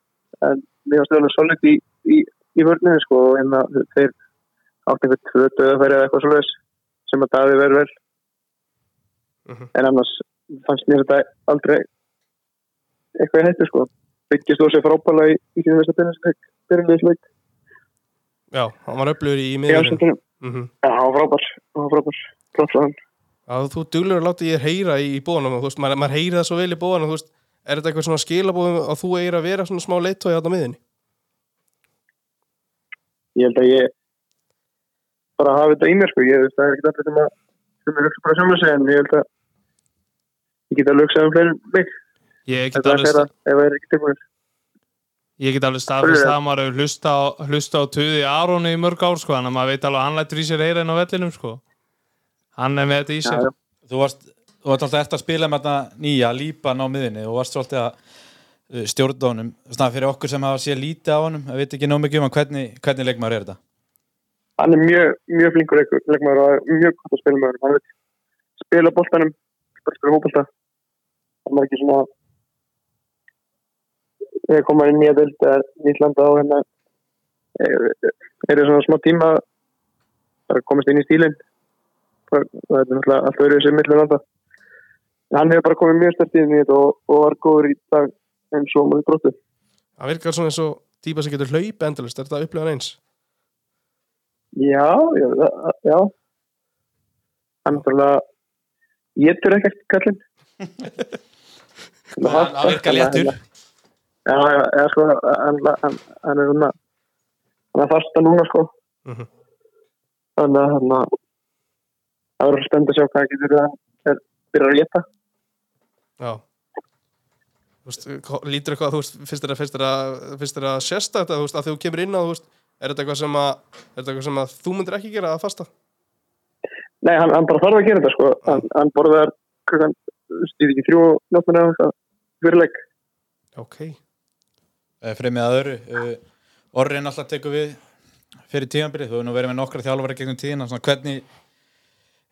en mér fannst við alveg solid í, í, í vörninu sko og hérna þeir átti eitthvað tvö döðafæri eða eitthvað svoleiðis sem að Daði verður vel. Mhm. en annars fannst mér þetta aldrei eitthvað í hættu sko. Byggist þú sér frábæla í, því að byrjuleik Já, hann var öflugur í miðurinn ásendunum mm Já, hann var frábær, hann var frábær. Flott frá hann Já, þú duglur að láta ég heyra í, í bóðanum þú veist, maður, maður heyri það svo vel í veist, er þetta eitthvað svona skilabóðum að þú eigir að vera svona smá leittói á miðinni? Ég held að ég bara hafi þetta í mér sko, ég veist það er ekki allir sem að sem er hugsa bara sjálf sig en ég held að ég get að hugsa um fleiri mig, Ég get alveg, það er tilbúin ég get alveg staðfist það að maður hefur hlusta á, hlusta á tuði Aroni í mörg ár sko, þannig að maður veit alveg að hann lætur í sér heyra inn á vellinum sko. Hann er með þetta í sér. Já, já. Þú varst, þú varst alltaf eftir að spila með þetta nýja, lípan á miðinni og varst svolítið að uh, stjórna honum Þannig fyrir okkur sem hafa séð lítið á honum að veit ekki nóg mikið um hann hvernig, hvernig leikmaður er þetta? Hann er mjög, mjög flinkur leikmaður og mjög gott að spila með hann hann veit spila boltanum bara spila hópolta hann er ekki svona þegar koma inn nýja dild eða nýtt landa á hérna er, er það svona smá tíma bara komast inn í stílinn. Þetta er náttúrulega allt öðru sem millir landa. En hann hefur bara komið mjög stert inn í þetta og, og var góður í dag eins og múið gróttu Það virkar svona eins og típa sem getur hlaup endalist, er þetta upplifan eins? Já, já, það- já. Hann er náttúrulega getur ekkert kallinn. Hann hann virkar léttur Já, já, já, sko, hann, er svona, hann er fasta núna, sko. Mhm. Þannig að hann að, það verður spennt að sjá hvað getur hann er byrjar að geta. Já veist, lítur eitthvað, þú veist, finnst þér að, finnst þér að, finnst þér að sérsta þetta, þú veist, að þú kemur inn á, þú veist, er þetta eitthvað sem að, er þetta eitthvað sem að þú myndir ekki gera að fasta? Nei, hann, hann bara þarf að gera þetta, sko. Hann, hann borðar, klukkan, stýði ekki þrjú nóttunni eða eitthvað, fyrirleik. Ok. Eh, Fremið að öðru uh, Orrin alltaf tekur við fyrir tíðanbyrði, þú hefur nú verið með nokkra þjálfari gegnum tíðina, svona hvernig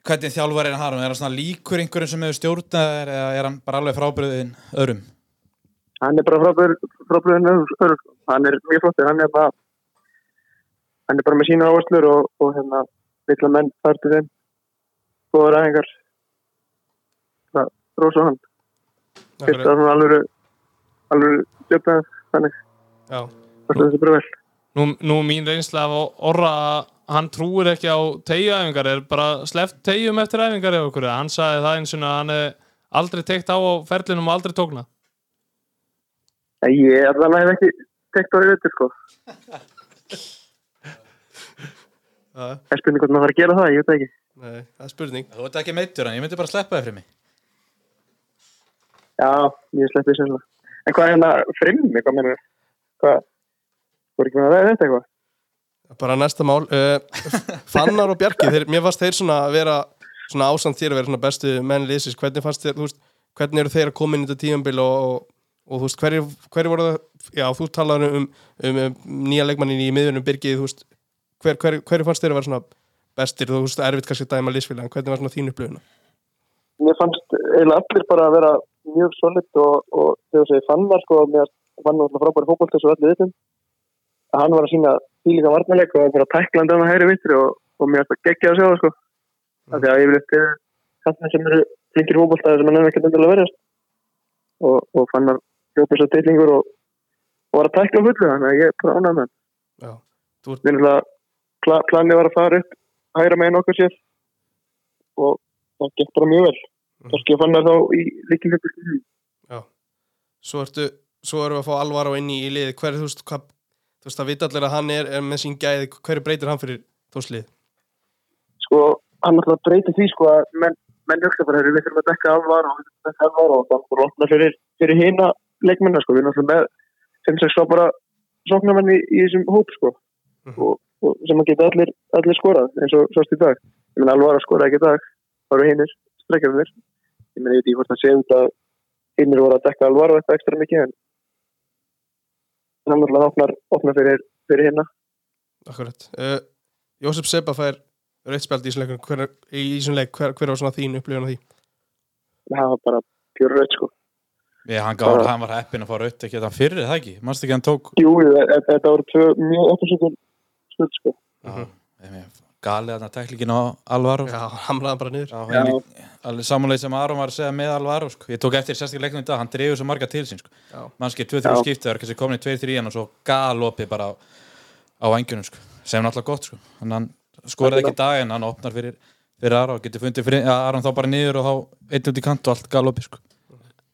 hvernig þjálfari er hann, er hann svona líkur einhverjum sem hefur stjórnað eða er hann bara alveg frábriðin öðrum hann er bara frábær frábær öðru hann er mjög flottir, hann er bara hann er bara með sína áherslur og, og hérna vilja menn þar til þeim. Góður aðengar það rosa hann. Fyrst að hann alveg alveg stjórnaði þannig. Það er bara vel. Nú, nú mín reynsla af orra hann trúir ekki á tegjuæfingar er bara sleppt tegjum eftir æfingar hann sagði það eins og hann hef aldrei teikt á ferlinum og aldrei tókna en ég er hef ekki tekt á veitur sko það er spurning hvort maður þarf að gera það, ég veit það ekki nei, það er spurning. Þú ert ekki meittur hann, ég myndi bara sleppa þér fyrir mig já, ég sleppi þessu svona. en hvað er hérna frimmi, hvað mennur hvað, voru ekki með að veða þetta eitthvað Bara næsta mál. Uh, Fannar og Bjarki, þeir, mér fannst þeir svona að vera, svona ásamt þér að vera svona bestu menn liðsins. Hvernig fannst þér, þú veist, hvernig eru þeir að koma inn í þetta tíðanbíl og, og, og þú veist, hverju, hverju voru það, já, þú talaður um, um, um nýja leikmannin í miðunum Birgið, veist, hver, hver, hverju fannst þér að vera svona bestir, þú veist, erfitt kannski að dæma liðsfélag, en hvernig var svona þín upplifuna? mér fannst eiginlega allir bara að vera mjög solid og, og þegar þú segir fannar sko, mér fann náttúrulega frábæri fókbalt þessu öllu vitum. Að hann var að sína tílíka varnarleik og bara tæklandi á hægri vitri og, og mér það geggja að sjá það sko. Mm. af því að ég vil eftir kallin sem eru flinkir fókbaltaði sem hann hefði ekkert endilega verið og, og fannar hljópa þess að deitlingur og, og var að tækla fullu þannig að ég er bara ánægð með hann. Þú ert, alltaf pla, planið var að fara upp hægra meginn okkur sér og það gekk bara mjög vel. Kannski að fannar þá í líkinleikur já, svo ertu, svo erum við að fá alvar á inn í, liði, hverju, þú veist, hvað, þú veist, það vita allir að hann er, er með sín gæði, hverju breytir hann fyrir þóslið? sko, hann alltaf breytir því sko að menn, menn hugsa bara við þurfum að dekka alvar og að dekka alvar og það er opna fyrir, fyrir hina leikmennar sko, við erum alltaf með 5-6 svo bara sóknarmenn í, í þessum hóp sko. Mhm. og, og sem að geta allir, allir skorað eins og sást í dag. Ég menn alvar að skora ekki í dag. Eru hinnir strekkjafinir ég menn ég veit ekki hvort það sé út að hinnir voru að dekka alvar og eitthvað ekstra mikið en hann alltaf opnar, opnar fyrir, fyrir hinna. Akkurat. Uh, Jósef Seba fær rautt spjald í þessum leik, hver, í þessum leik, hver, var svona þín upplifun af því? það var bara pjör rautt sko Ég, hann, gaf, hann var heppin að fá raut ekki þann fyrir, það ekki? Manstu ekki hann tók jú, þetta þetta voru tvö mjög opasökun snudd sko Já, galið að það tæklingin á Alvaro Já, hamlaði bara alveg samanlega sem Aron var að segja með Alvaro sko. ég tók eftir sérstaklega leiknum í dag, hann dreifur svo marga til sín sko. Já. mannski 2-3 Já. skipti það er kannski komin í 2-3 og svo galopið bara á, á vangjunum sko. sem náttúrulega gott sko. Hann skoraði ekki í dag en hann opnar fyrir, fyrir Aron og getur fundið fyrir, Aron þá bara niður og þá einn út í kant og allt galopið sko.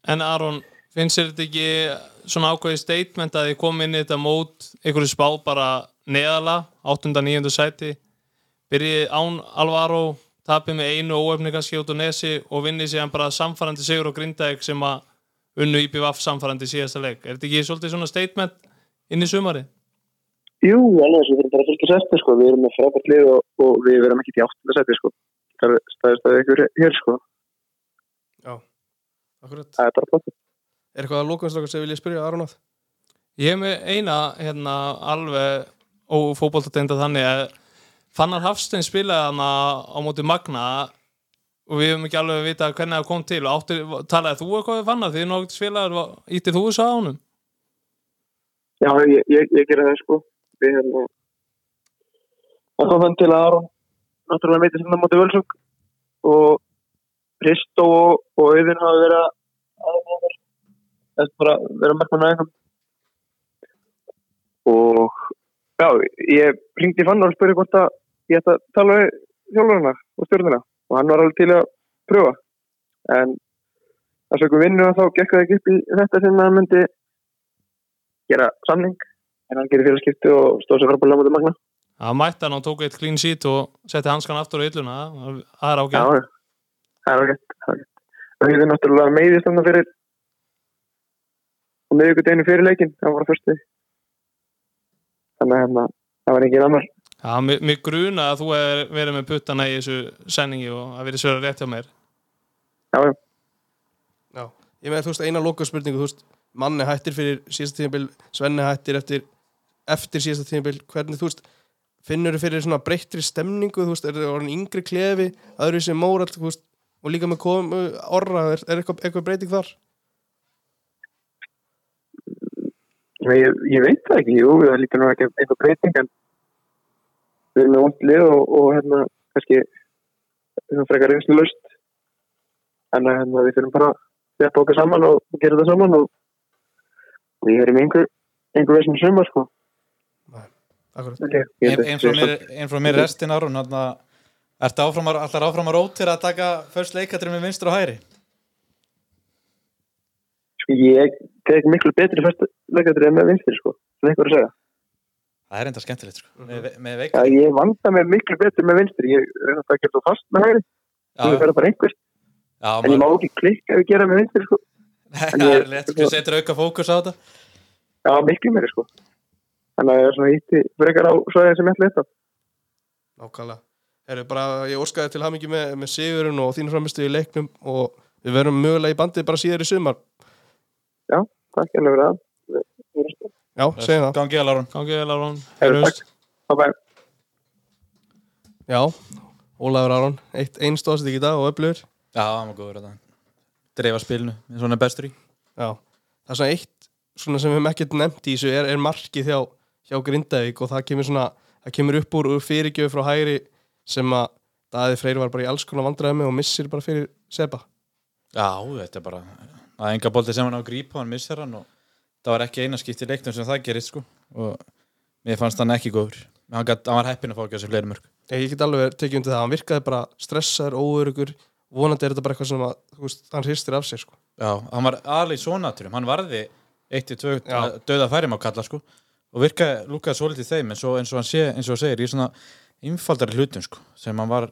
En Aron, finnst þér þetta ekki svona ákveði statement að þið kom inn í þetta mót einhverju spá bara neðala 8. 9. sæti byrjið án Alvaro tapið með einu óefni kannski út á nesi og vinnið síðan bara samfærandi sigur og grindaðeg sem að unnu IPVF samfærandi í síðasta leik. Er þetta ekki svolítið svona statement inn í sumari? Jú, alveg, við erum bara að fylgja sætti sko, við erum með frábært lið og, og við verum ekki í áttunda sætti sko. Það er staðist að ykkur hér sko, akkurat. það er bara plott. Er eitthvað að lókumstlokkar sem vilja spyrja Aron að? Ég hef með eina hérna alveg og fótboltateinda þannig að Fannar Hafstein spilaði hana á móti Magna og við höfum ekki alveg að vita hvernig það kom til og áttir, talaði þú eitthvað við Fannar því þið náttúrulega spilaði, íttir þú þessu á honum? Já, ég, ég, ég gera það sko, við hérna, það kom þann til að Aron, náttúrulega meiti sinna móti Völsung og Kristó og, og Auðun hafa verið að aðeins eftir bara vera með með einhverjum. Og já, ég ringdi Fannar og spurði hvort að ég ætti að tala við þjálfurina og stjórnina og hann var alveg til að pröfa. En það sögum vinnu og þá gekk það ekki upp í þetta sem hann myndi gera samning en hann gerir félagskipti og stóð sér frábæðilega mútið magna. Það mætti hann og tók eitt clean sheet og setti hanskan aftur á ylluna það er ágætt. já. það er ágætt. það er ágætt. Hefði náttúrulega meiðist þannig fyrir og miðvíkudeginu fyrir leikin, það var fyrstu. Þannig að hérna, það var engin annar. Já, mig gruna að þú er verið með puttana í þessu senningi og að verið svöra rétt hjá mér. Já, já. Já. Ég með þú veist eina lókumspurningu, þú veist, manni hættir fyrir síðasta tímabil, Svenni hættir eftir, eftir síðasta tímabil, hvernig þú veist, finnur þú fyrir svona breyttri stemningu, þú veist, er það orðin yngri klefi, öðru sem móral, þú veist, og líka með komu orra, er, er eitthvað, eitthvað breyting þar? Ég, ég veit það ekki, jú, það lítur nú ekki eitthvað breyting en við erum með vondlið og, og hérna, kannski hérna frekar reynslu löst en hérna, við fyrir bara að þetta okkar saman og, gera þetta saman og, og ég er með einhver einhver veist með sumar, sko Akkurat. okay. Ein, ein, frá mér, ein frá mér restin Aron þannig að áfram að, allar áfram að rótir að taka först leikatri með vinstur og hæri? Ég tek miklu betri fyrst leikadrið með vinstri, sko sem einhver að segja. Það er enda skemmtilegt sko. með, með veik Já, ég vanda mig miklu betri með vinstri. Ég er náttúrulega ekki svo fast með hægri. Já, ég verða bara einhvers, já, en ég má ekki klikka ef ég gera með vinstri, sko. Það ég- er létt sko, setur auka fókus á þetta. Já, miklu meiri, sko. Þannig að ég er svona ítti frekar á svæðin sem ég ætla þetta Nákvæmlega. Herru, bara ég óskaði til hamingi með, með Sigurinn og þínu framistu í leiknum og við verum mögulega í bandið bara síðar í sumar. Takk hérna fyrir það Já, segjum það. Gangi að Aron Gangið vel Aron, Herru, heyrjumst. Bye bye Já, Ólafur Aron, eitt einn stóðsett ekki í dag og öflugur. Já, hann var góður þetta Dreifa spilinu, eins og hann er bestur í Já, það er svona eitt svona sem við hefum ekkert nefnt í þessu er, er markið hjá, hjá Grindavík og það kemur svona, það kemur upp úr, úr fyrirgjöf frá hægri sem að Daði Freyr var bara í alls konar vandræði með og missir bara fyrir Seba. Já, þetta er bara er enga bolti sem hann á að grípa, hann missar hann og það var ekki eina skipt í leiknum sem það gerist sko. Og mér fannst hann ekki góður. Hann, gat, hann var heppinn að fá ekki þessi fleiri mörg Ég, get alveg tekið undir það, hann virkaði bara stressaður, óörugur, vonandi er þetta bara eitthvað sem að, veist, hann hristir af sér sko. Já, hann var alveg í svona turum hann varði 1-2 Já. döða færi má kalla sko. Og virkaði lúkaði svolítið í þeim en svo eins og hann sé, eins og segir einfaldari hlutum sko sem hann var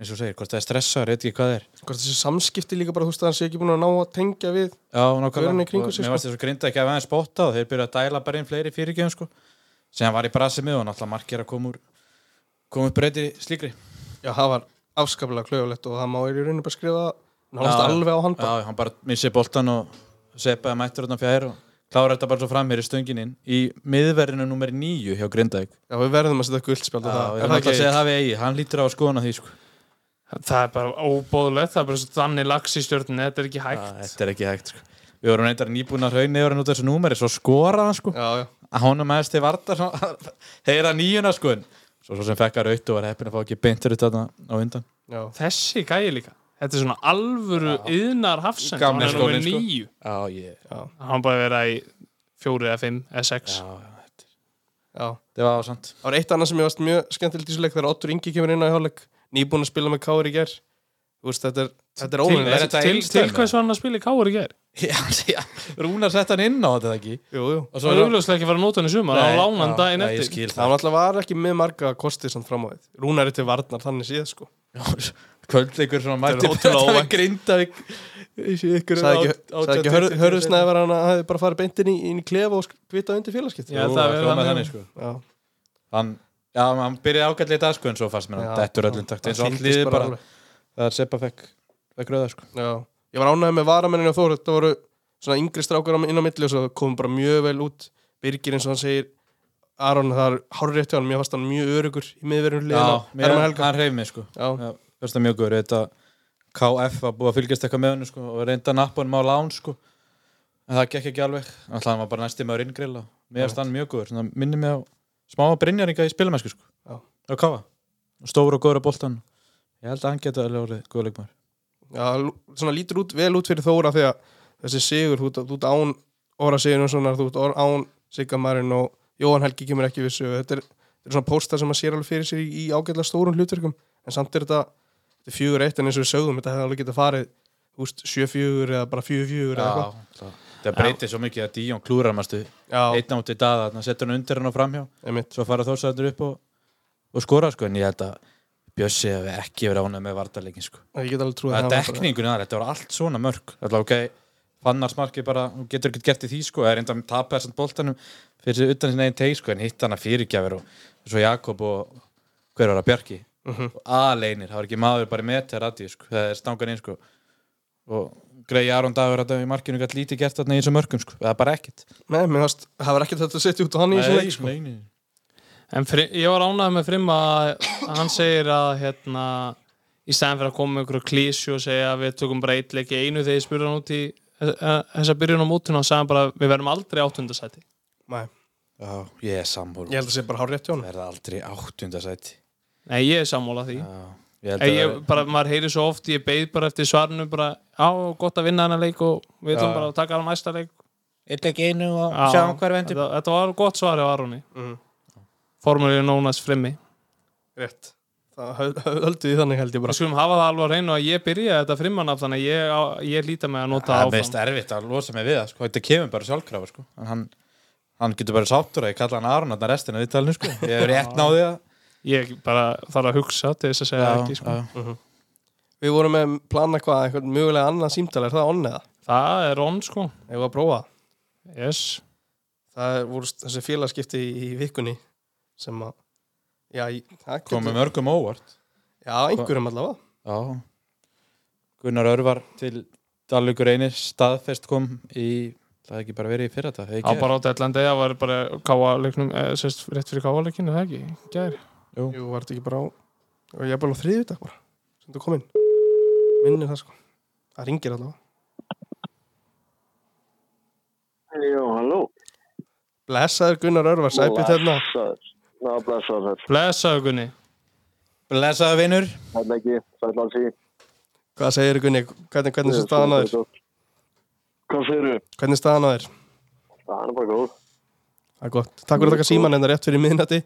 eins og hann segir, hvort það er stressaður, ekki hvað það er Hvort þessi samskipti líka bara, þú veist, að hann sé ekki búin að ná að tengja við. Já, nákvæmlega, og mér varst þess að grinda ekki að aðeins spotta og þeir byrjuðu að dæla bara inn fleiri fyrirgjöfum sko sem hann var í brasi með og náttúrulega margir að koma úr koma upp breyti slíkri Já, það var afskaplega klöfulegt og það má í rauninu bara skrifa nánast Já, alveg á hann bara. Já, hann bara missi boltan og sepaði mættur þarna fjær og klára þetta bara svo fram hér í stönginin í miðverðinu nummer 9 hjá Grindavík Já, við verðum að setja guldspjald á Já, það ég það náttúrulega að segja ekki? það við eigi, hann lítur á að skoðana því sko. Það er bara óbóðulegt, það er bara svo þannig lags í stjórninu, þetta er ekki hægt. Já, Þetta er ekki hægt sko. Við vorum nýbúin að hann út af þessu númeri, svo skoraði hann sko. Já, já að honum aðeins til varta heyra nýjuna sko svo, svo sem fekk að raut og var heppin að fá ekki beintur út þarna á undan Já, Þessi gæi líka. Þetta er svona alvöru yðnar hafsend. Hann er skólinn, sko. já, Hann bara vera í fjóri eða fimm eða sex. Það var ásand Það var eitt annað sem ég varst mjög skemmtilegt í þessu leik þegar Ottur Ingi kemur inn á hjáleik nýbúin að spila með Kári í ger Þú veist, þetta er, þetta er óvinnilegt þetta Til, einsdæmi? til hvers var hann að spila í káur í gær? Já, já, Rúnar sett hann inn á þetta ekki? Jú, jú. Og Það er auðvitað ekki að fara að nota hann í sumar, hann lána hann daginn eftir. Það var alltaf var ekki með marga kostið samt fram á því Rúnar er til varnar þannig síð sko Kvöldleikur svona mætti ótrúlega þetta við Grindavík Sagði ekki, sagði ekki hör, hörðusnæði var hann að hafi bara farið beint inn í, inn í klefa og kvita undir félagskipt Já, það er hljómað þannig. þannig sko. Já, Hann, já, hann byrjaði ágætlega í dag sko en svo fannst mér hann dettur öllum takt eins og það allt liðið fyndist bara það er Seppa fekk fekk rauða sko. Já, ég var ánægð með varamennin og Þór. Þetta voru svona yngri strákar inn á milli og svo komum bara mjög vel út. Birgir eins og hann segir Aron, það er hárið rétt hjá hann, mér fannst hann mjög örugur í miðverjum Já, liðina mér, Hermann Helga hann reyf mig sko Já, Já, fyrst það mjög góður þetta KF var búið að fylgjast eitthvað með hennu sko, og reynda að hann á lán sko. en það gekk ekki alveg. Alltaf hann var bara næsti með að ringrilla finnst hann mjög góður, Svona minni mig á smá brinjaringa í spilamennsku sko. Á KF, stóru og góður á boltan ég held að hann geta alveg orðið góð leikmar Já, svona lítur út, vel út fyrir Þóra að þessi sigur, þú ert- án Óra sigur og svona, þú ert án Siggamarinn og Jóhann Helgi kemur ekki við sig þetta er, þetta er svona póstar sem maður sér alveg fyrir sér í, í ágætlega stórum hlutverkum en samt er þetta, þetta er fjögur eitt en eins og við sögum, þetta hefði alveg getað farið þú veist, sjö fjögur eða bara fjögur fjögur eða eitthvað. það, breytir svo mikið að Díón klúrar Já, einn átt í dag, að setja hann undir hann og framhjá. Einmitt. Svo fara þórsættur upp og, og skora sko, en ég held að Bjössi hefði ekki verið ánægð með vartarleikin sko. Það er dekningunni þar, þetta var allt svona mörg Alltaf ok, fannarsmarki bara getur ekkert gert í því sko, það er enda að tapa þessant boltanum fyrir utan sinna einn að Bjarki Mhm. og aleinir, það var ekki maður bara með til radíu sko, það er stangan inn sko og Gregi Aron Dagur þetta í markinu gætt lítið gert þarna í þessum mörgum sko, það er bara ekkert Nei, mér fannst, það var ekkert þetta að setja út á hann í þessu leik sko. nei, nei. En fri, ég var ánægð með Frim að að hann segir að hérna, í stæðan fyrir að koma einhverju klísju og segja að við tökum bara eitt leik í einu þegar ég spurði hann út í eh, þessa byrjun á mótuna og sagði bara við verðum aldrei áttundasæti. Nei, Já, ég er samból ég held að það sé bara hár rétt hjá hann verða aldrei áttundasæti Nei, ég er sammála því. Já, ég held Ég, að ég, bara, maður heyri svo oft, ég beið bara eftir svarinu bara, á, gott að vinna hennar leik og við ætlum bara að taka á næsta leik. eitt ekki einu og Já, sjáum hver vendur þetta, þetta var gott svar hjá Aroni. Mhm. Formulið nónast Frimmi. Rétt Það höld- höldu því þannig held ég Við bara skulum hafa það alveg að reyna að ég byrja þetta Frimmanaf þannig að ég, á- ég líta með að nota Það er áfram. mest erfitt að losa mig við það sko. Þetta kemur bara sjálfkrafa sko. En hann, hann getur bara sáttur að ég kalla hann Aron þarna restina við talinu sko. Ég hef rétt náði það Ég bara þarf að hugsa til þess að segja það ekki sko. já. Við vorum með plana hvað, eitthvað mögulega annað símtal er það onn eða? Það er on sko Ég var að prófa það. yes. Það er voru þessi félagskipti í, í vikunni sem að Já, í- það Komið mörgum óvart Já, einhverjum allavega Já Gunnar Örvar til Dalvíkur einir staðfest kom í það hefði ekki bara verið í fyrra þetta á bara á Deadlandi það var bara káa leiknum eh, sérst, rétt fyrir káa leikinu það ekki Gær. Jú, var þetta ekki bara á og ég er bara á þriðu dag bara sem þú kom inn Minnir það sko Það ringir allavega Já, halló. Blessaður Gunnar Örvar, sæpið hérna Blessaður. Ná, blessaður þær. blessaðu Gunni Blessaðu vinur Þetta ekki, sæl alls í. Hvað segir Gunni? Hvernig, hvernig er staðan að þér? Hvað segirðu? Hvernig er staðan að þér? Það er bara góð. Það er gott Takk fyrir að taka síman hérna rétt fyrir miðnætti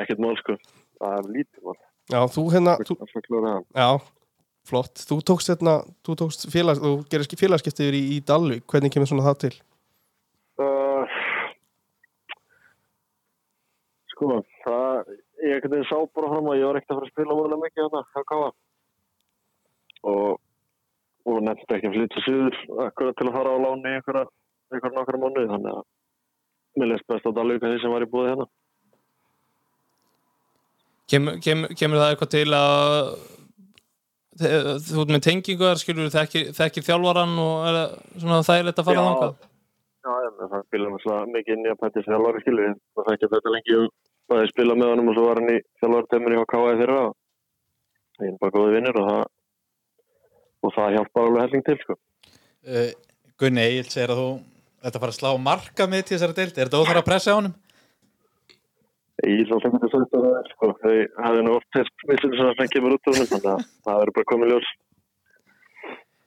Ekkert mál, sko. Það er lítið, mál. Já, þú hérna þú. Já, flott Þú tókst hérna, þú tókst félags þú gerir félagskipti yfir í, í Dalvík Hvernig kemur svona það til? Uh, sko, það, ég ekkert eða sá bara fram að ég var ekkert að fara að spila múlega mikið þarna, hjá Káa. Og, og nefndi ekki að flytja síður akkurat til að fara á láni einhverja, nokkra mánuði, þannig að mér leist best á Dalvík að því sem var í búið hérna. Kemur, kemur, kemur það eitthvað til að þú ert með tengingu þar skilur þekkir, þekkir þjálfaran og er það þægilegt að fara þangað? Já, já, það spila náttúrulega mikið inn í að pæti þjálfari skilur það fækja þetta lengi og bæði spila með honum og svo var hann í þjálfartemur hjá KAI þeirra og það er bara góði vinnir og það og það hjálpa alveg helling til sko. uh, Gunni Egil segir að þú Þetta fara að slá marka með til þessari deild? Er þetta óþar að pressa á honum? Ég sagt að það er sko. Þau hafði nú oft þess mislir sem það kemur út úr honum þannig að það verður bara komið ljós.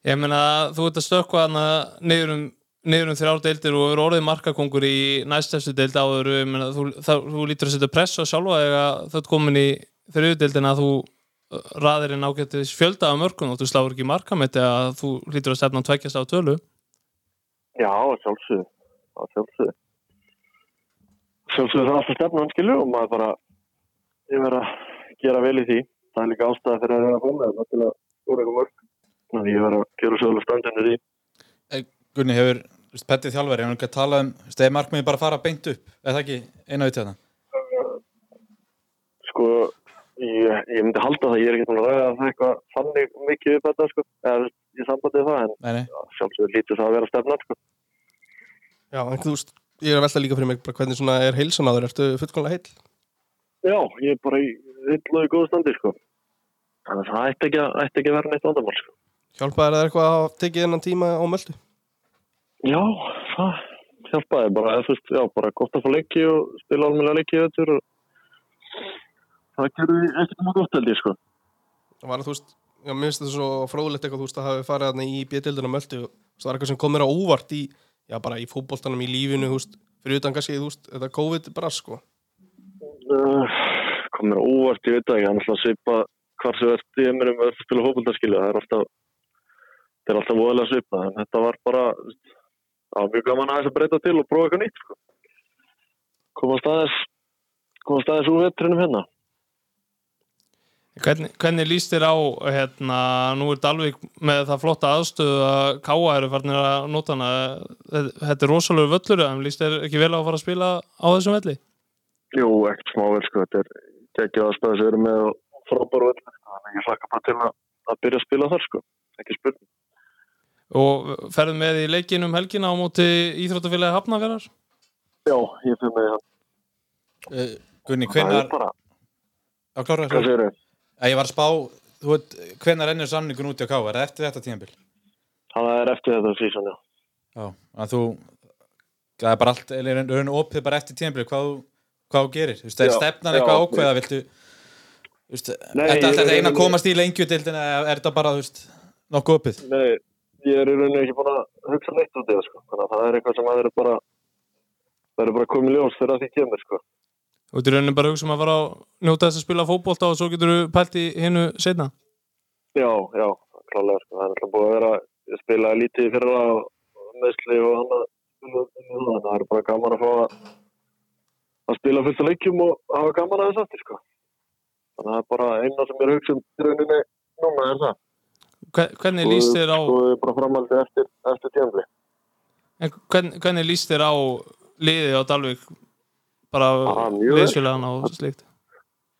Ég meina, þú ert að stökkva hana niður um, niður um þrjár deildir og eru orðið markakongur í næstæstu deild áður ég meina, þú, það, þú lítur að setja press á sjálfa eða þú ert komin í þriðu deildin að þú uh, raðir inn ágættis fjölda af mörgum og þú sláur ekki markamætti að þú lítur að stefna tveikjast á tölu Já, að sjálfsögðu. Að. Sjálfsögðu það er alltaf stefnan skilu og maður bara verður að gera vel í því. Það er líka ástæða fyrir að reyna að fóna það til að skóra eitthvað mörg. Þannig ég verður að gera svolítið standinu því. Gunni hefur Pettið þjálfari, er ekki að tala um stegi markmiði bara að fara beint upp Er það ekki eina auðvitað þetta? Sko, ég, ég myndi halda það, ég er ekki að ræða það eitthvað þannig mikið upp þetta, sko, eða ég sambandi við það, en sjálfsögur lítur það að vera stefnat, sko. Já, en þú veist, ég er að velta líka fyrir mig hvernig svona er heilsan á þér, ertu fullkomlega heil? Já, ég er bara í hillu og í góðu standi, sko. Þannig að það ætti ekki, ætti ekki að vera neitt vandamál, sko. Hjálpaði þér eitthvað að tekið þennan tíma á möldu? Já, það hjálpaði bara, eða þú veist, já, bara gott að fá leiki og spila almennilega leiki þetta og það gerði ekkert mjög gott held ég, sko. Það var að þú veist, já, mér finnst þetta svo fróðlegt eitthvað, þú veist, að hafi farið mér já, bara í fótboltanum, í lífinu, veist, fyrir utan kannski, veist, þetta COVID bara, sko. Uh, kom mér á óvart, ég veit ekki, það er alltaf svipa hvar sem ert í heiminum að spila hópuldarskilu, það er alltaf það er alltaf voðalega svipa, en þetta var bara það var mjög gaman aðeins að breyta til og prófa eitthvað nýtt, sko. Komast aðeins komast aðeins úr vetrinum hérna. Hvernig, hvernig líst þér á hérna, nú er Dalvik með það flotta aðstöðu að Káa eru farnir að nota hana þetta er rosalega völlur, en líst þér ekki vel á að fara að spila á þessum velli? Jú, ekkert smável, sko, þetta er geggjað aðstæði sem erum með og frábæru öll, þannig ég hlakka bara til að, að byrja að spila þar, sko, ekki spurning. Og ferðu með í leikin um helgina á móti Íþróttafélagi Hafnafjörðar? Já, ég fyrir með það. uh, Gunni, Það er á klára þau? Að ég var að spá, þú veit, hvenar ennur samningun út í að ká, er það eftir þetta tímabil? Það er eftir þetta sísón, já. Já, að þú það er bara allt, er raun og opið bara eftir tímabil hvað, hvað gerir, þú veist, er Já, stefnan eitthvað ákveða, viltu þú veist, er þetta alltaf eina að komast í lengjudildin eða er þetta bara, þú veist, nokkuð opið? Nei, ég er í rauninni ekki búin að hugsa neitt út í það, sko. Þannig að það er eitthvað sem að vera bara, það er bara komið ljós fyrir að því kemur, sko. Þú ert í rauninni bara að hugsa um að fara að njóta þess að spila fótbolta og svo getur þú pælt í hinnu setna? Já, já, klálega, sko. Það er alltaf búið að vera, ég spilaði lítið í fyrra og meðsli og að spila í það. Það er bara gaman að fá að, að spila fullt af leikjum og hafa gaman að þess aftur, sko. Þannig að það er bara eina sem ég er að hugsa um í rauninni núna er það. Hver- Hvernig líst þér á Svo er bara framhaldið eftir, eftir tímafli. en hvernig, hvernig líst þér á liðið á Dalvik bara Ah, liðsfélagan og slíkt?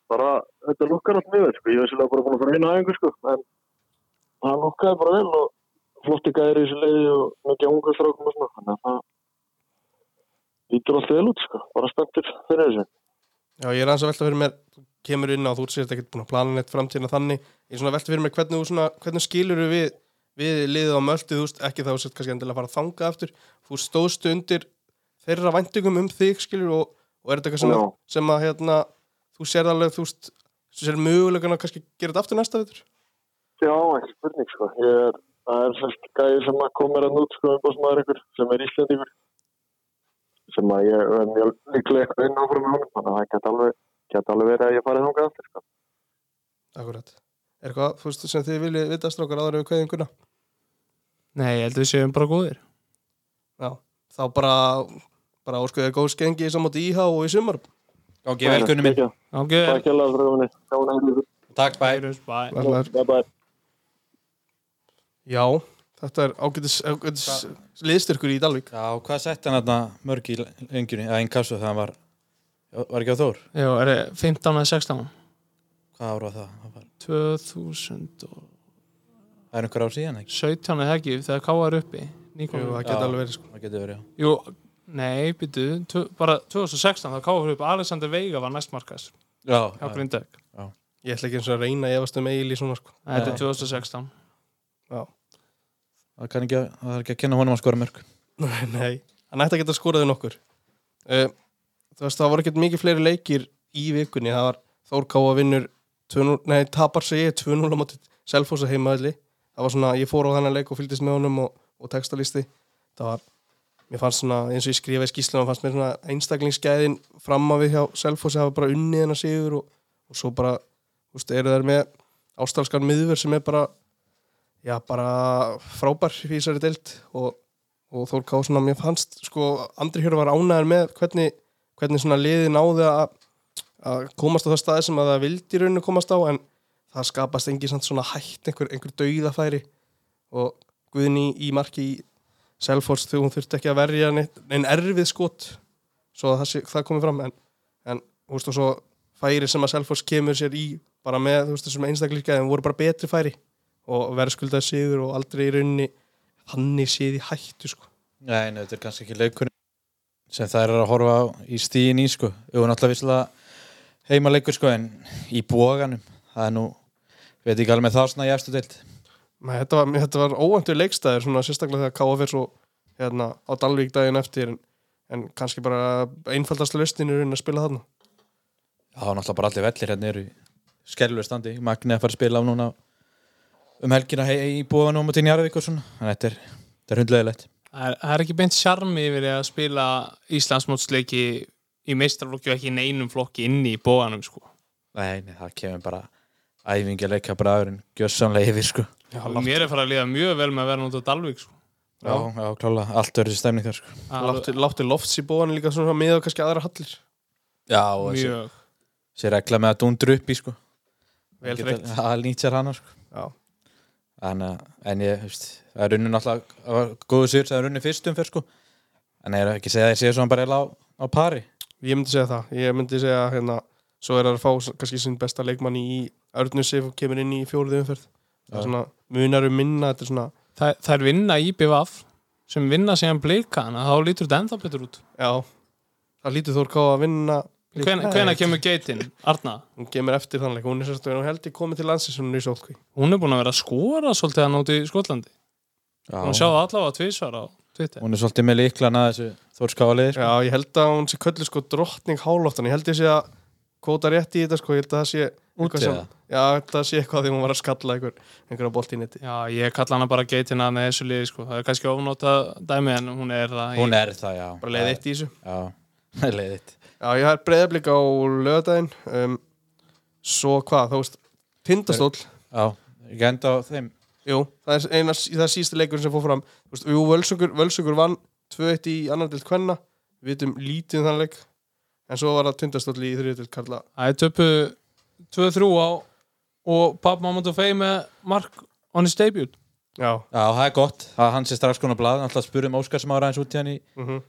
bara, þetta lukkar allt mjög vel, sko. Ég veist alveg bara búin að fara einu aðeingu, sko. En það lukkaði bara vel og flotti gæri í þessu leiði og mikið ungu strákum og svona. Þannig að það lítur allt vel út, sko. Bara spenntur fyrir þessu. Já, ég er aðeins að velta fyrir mér, þú kemur inn á, þú sést ekkert búin að plana neitt framtíðina þannig, ég er svona að velta fyrir mér hvernig, þú svona, hvernig skilur við, við liðið á möldu, þú veist, ekki þá sett kannski endilega að fara að þanga aftur, þú stóðstu undir þeirra væntingum um þig, skilur, og, og er þetta eitthvað sem, sem að, hérna, þú sér alveg, þú sér mögulegan að kannski gera þetta aftur næsta vitur? Já, ekki spurning, sko. Ég er, það er sérst gæði sem að koma mér að nút, sko, umbásmaður ykkur, sem er Íslandíkur. Sem að ég er mjög líklega eitthvað inn áfram með honum, þannig að það geta alveg, geta alveg verið að ég farið þangað aftur, sko. Akkurat. Er eitthvað, þú veist, sem þið viljið vita strákar áður við kveðinguna? Nei, ég held að við séum bara góðir. Já, þá bara, bara óskuðið góð skengi í sammátti íhá og í sumar. Ok, vel Gunni minn, Takk hjá það, að takk, bæ. Já, þetta er ágætis, ágætis liðstyrkur í Dalvík. Já, hvað sett hann þarna mörg í lengjunni, eða einn kassu þegar hann var var ekki á Þór? Já, er það 15 eða 16? Hvað ára var það? Það var, 2017 það er einhver ár síðan, ekki? eða ekki þegar Káa er uppi Jú, það geta alveg verið sko. Það getur verið, já Jú, Nei, býtu, bara 2016 þá káður upp Alexander Veiga var næstmarkas Já, hjá Grindæk Ég ætla ekki eins og að reyna að efast um Egil í svona sko. Þetta er Já. 2016 það kann ekki að, það er ekki að kenna honum að skora mörg Nei, hann ætti að geta skoraði nokkur. Uh, Þú veist, það voru ekkert mikið fleiri leikir í vikunni. Það var Þór Káa vinnur 2-0 Nei, tapar sig ég 2-0 á móti Selfossi heimaðli Það var svona, ég fór á þennan leik og fylgdist með honum og, og textalisti. Það var, mér fannst svona eins og ég skrifaði skýsluna fannst mér svona einstaklingsgæðin fram á við hjá Selfossi það var bara unnið hennar sigur og, og svo bara, þú veist, eru þær með ástalskan miðver sem er bara já, bara frábær í þessari deild og og Þór Ká svona, mér fannst sko, Andri Hjörður var ánæður með hvernig, hvernig svona liði náði að, að komast á það staði sem að það vildi í rauninu komast á en það skapast engi samt svona hætt einhver, einhver dauðafæri og Guðni í marki í Selfors þegar hún þurfti ekki að verja neinn erfið skot svo að það, það komið fram. En, en þú veist og svo færi sem að Selfors kemur sér í bara með þú veist þessum einstaklingsgæðum voru bara betri færi og verðskuldaði sigur og aldrei í rauninni þannig séð í hættu sko. Nei, nei, þetta er kannski ekki leikur sem það er að horfa í stíðin í sko. Jú, náttúrulega visslega heimaleikur sko en í bóganum það er nú, veit ekki alveg það svona í efstu deild Nei, þetta var, þetta var óvæntur leikstæðir svona sérstaklega þegar K.A. fyrir svo hérna, á Dalvík daginn eftir en, en kannski bara einfaldast lausninu að spila þarna Já, náttúrulega bara allir vellir hérna eru skellu standi, Magni að fara að spila á núna um helgina hei, í bóganum og til Njarðvík og svona, en þetta er, þetta er hundlegilegt Það er, það er ekki beint sjarmi yfir að spila Íslandsmótsleiki í meistarflokki og ekki í neinum flokki inni í bóðanum sko. Nei, nei, það kemur bara æfingi að leika bara aðurinn gjössanlega yfir sko og mér er farið að líða mjög vel með að vera út á Dalvík sko. Já, já, klála, allt verður þessi stemning þar sko. Alveg- láttu, láttu lofts í bóðan líka svona með og kannski aðra hallir. Já, og þessi, mjög þessi regla með að dundru upp í sko. Vel Geta- þreytt. Það nýtt sér hana sko. Já. en, uh, en ég, veist, það er runni náttúrulega það var góðu sigur, það er runni fyrstum fyrr sko. En ég er ekki að segja að ég sé svona bara eiginlega á, á pari. Ég myndi segja það, ég myndi segja hérna, svo er það að fá s- kannski sinn besta leikmann í Örnusif og kemur inn í fjóruðu umferð það er svona, munar um minna þetta er svona, það, það er vinna í BVF sem vinna síðan blika þannig að þá lítur þetta ennþá betur út. Já það lítur Þór Ká að vinna Hven, hvenær kemur geitin, Arna? hún kemur eftir þannleik, hún er sérstaklega hún held ég komið til landsins hún er í sótkví Hún er búin að vera að skora svolítið hann út í Skotlandi. Já, Hún sjáði allavega tvísvar á Twitter. Hún er svolítið með líklan að þessu þórskáliði sko. Já, ég held að hún sé köllu sko drottning hálóftan, ég held ég sé að kvóta rétt í þetta sko, ég held að það sé eitthvað Úti sem, já, það sé eitthvað því hún var að skalla einhver, einhverja bolt í netti Já, ég kalla hana bara geitina með þessu liði sko. Það er kannski ofnóta dæmi en hún er það hún er það, já. Bara leið eitt í þessu. Já, leið eitt. Já, ég har breyðablík á lögadaginn um, svo hvað, þú veist tindastóll, Já, ekki enda á þeim. Jú, það er eina það er síðasta leikur sem fór fram, þú veist, Völsungur Völsungur vann 2-1 í annar dild kvenna, við vitum lítið um þann leik en svo var það tindastóll í þriðið dild karla. Það er töpu 2-3 á og Papp Mamadou Fey með mark on his debut. Já, Já, það er gott, það hann sé strax konar blað. Alltaf spurðum Óskar sem ára eins út í hann í mhm.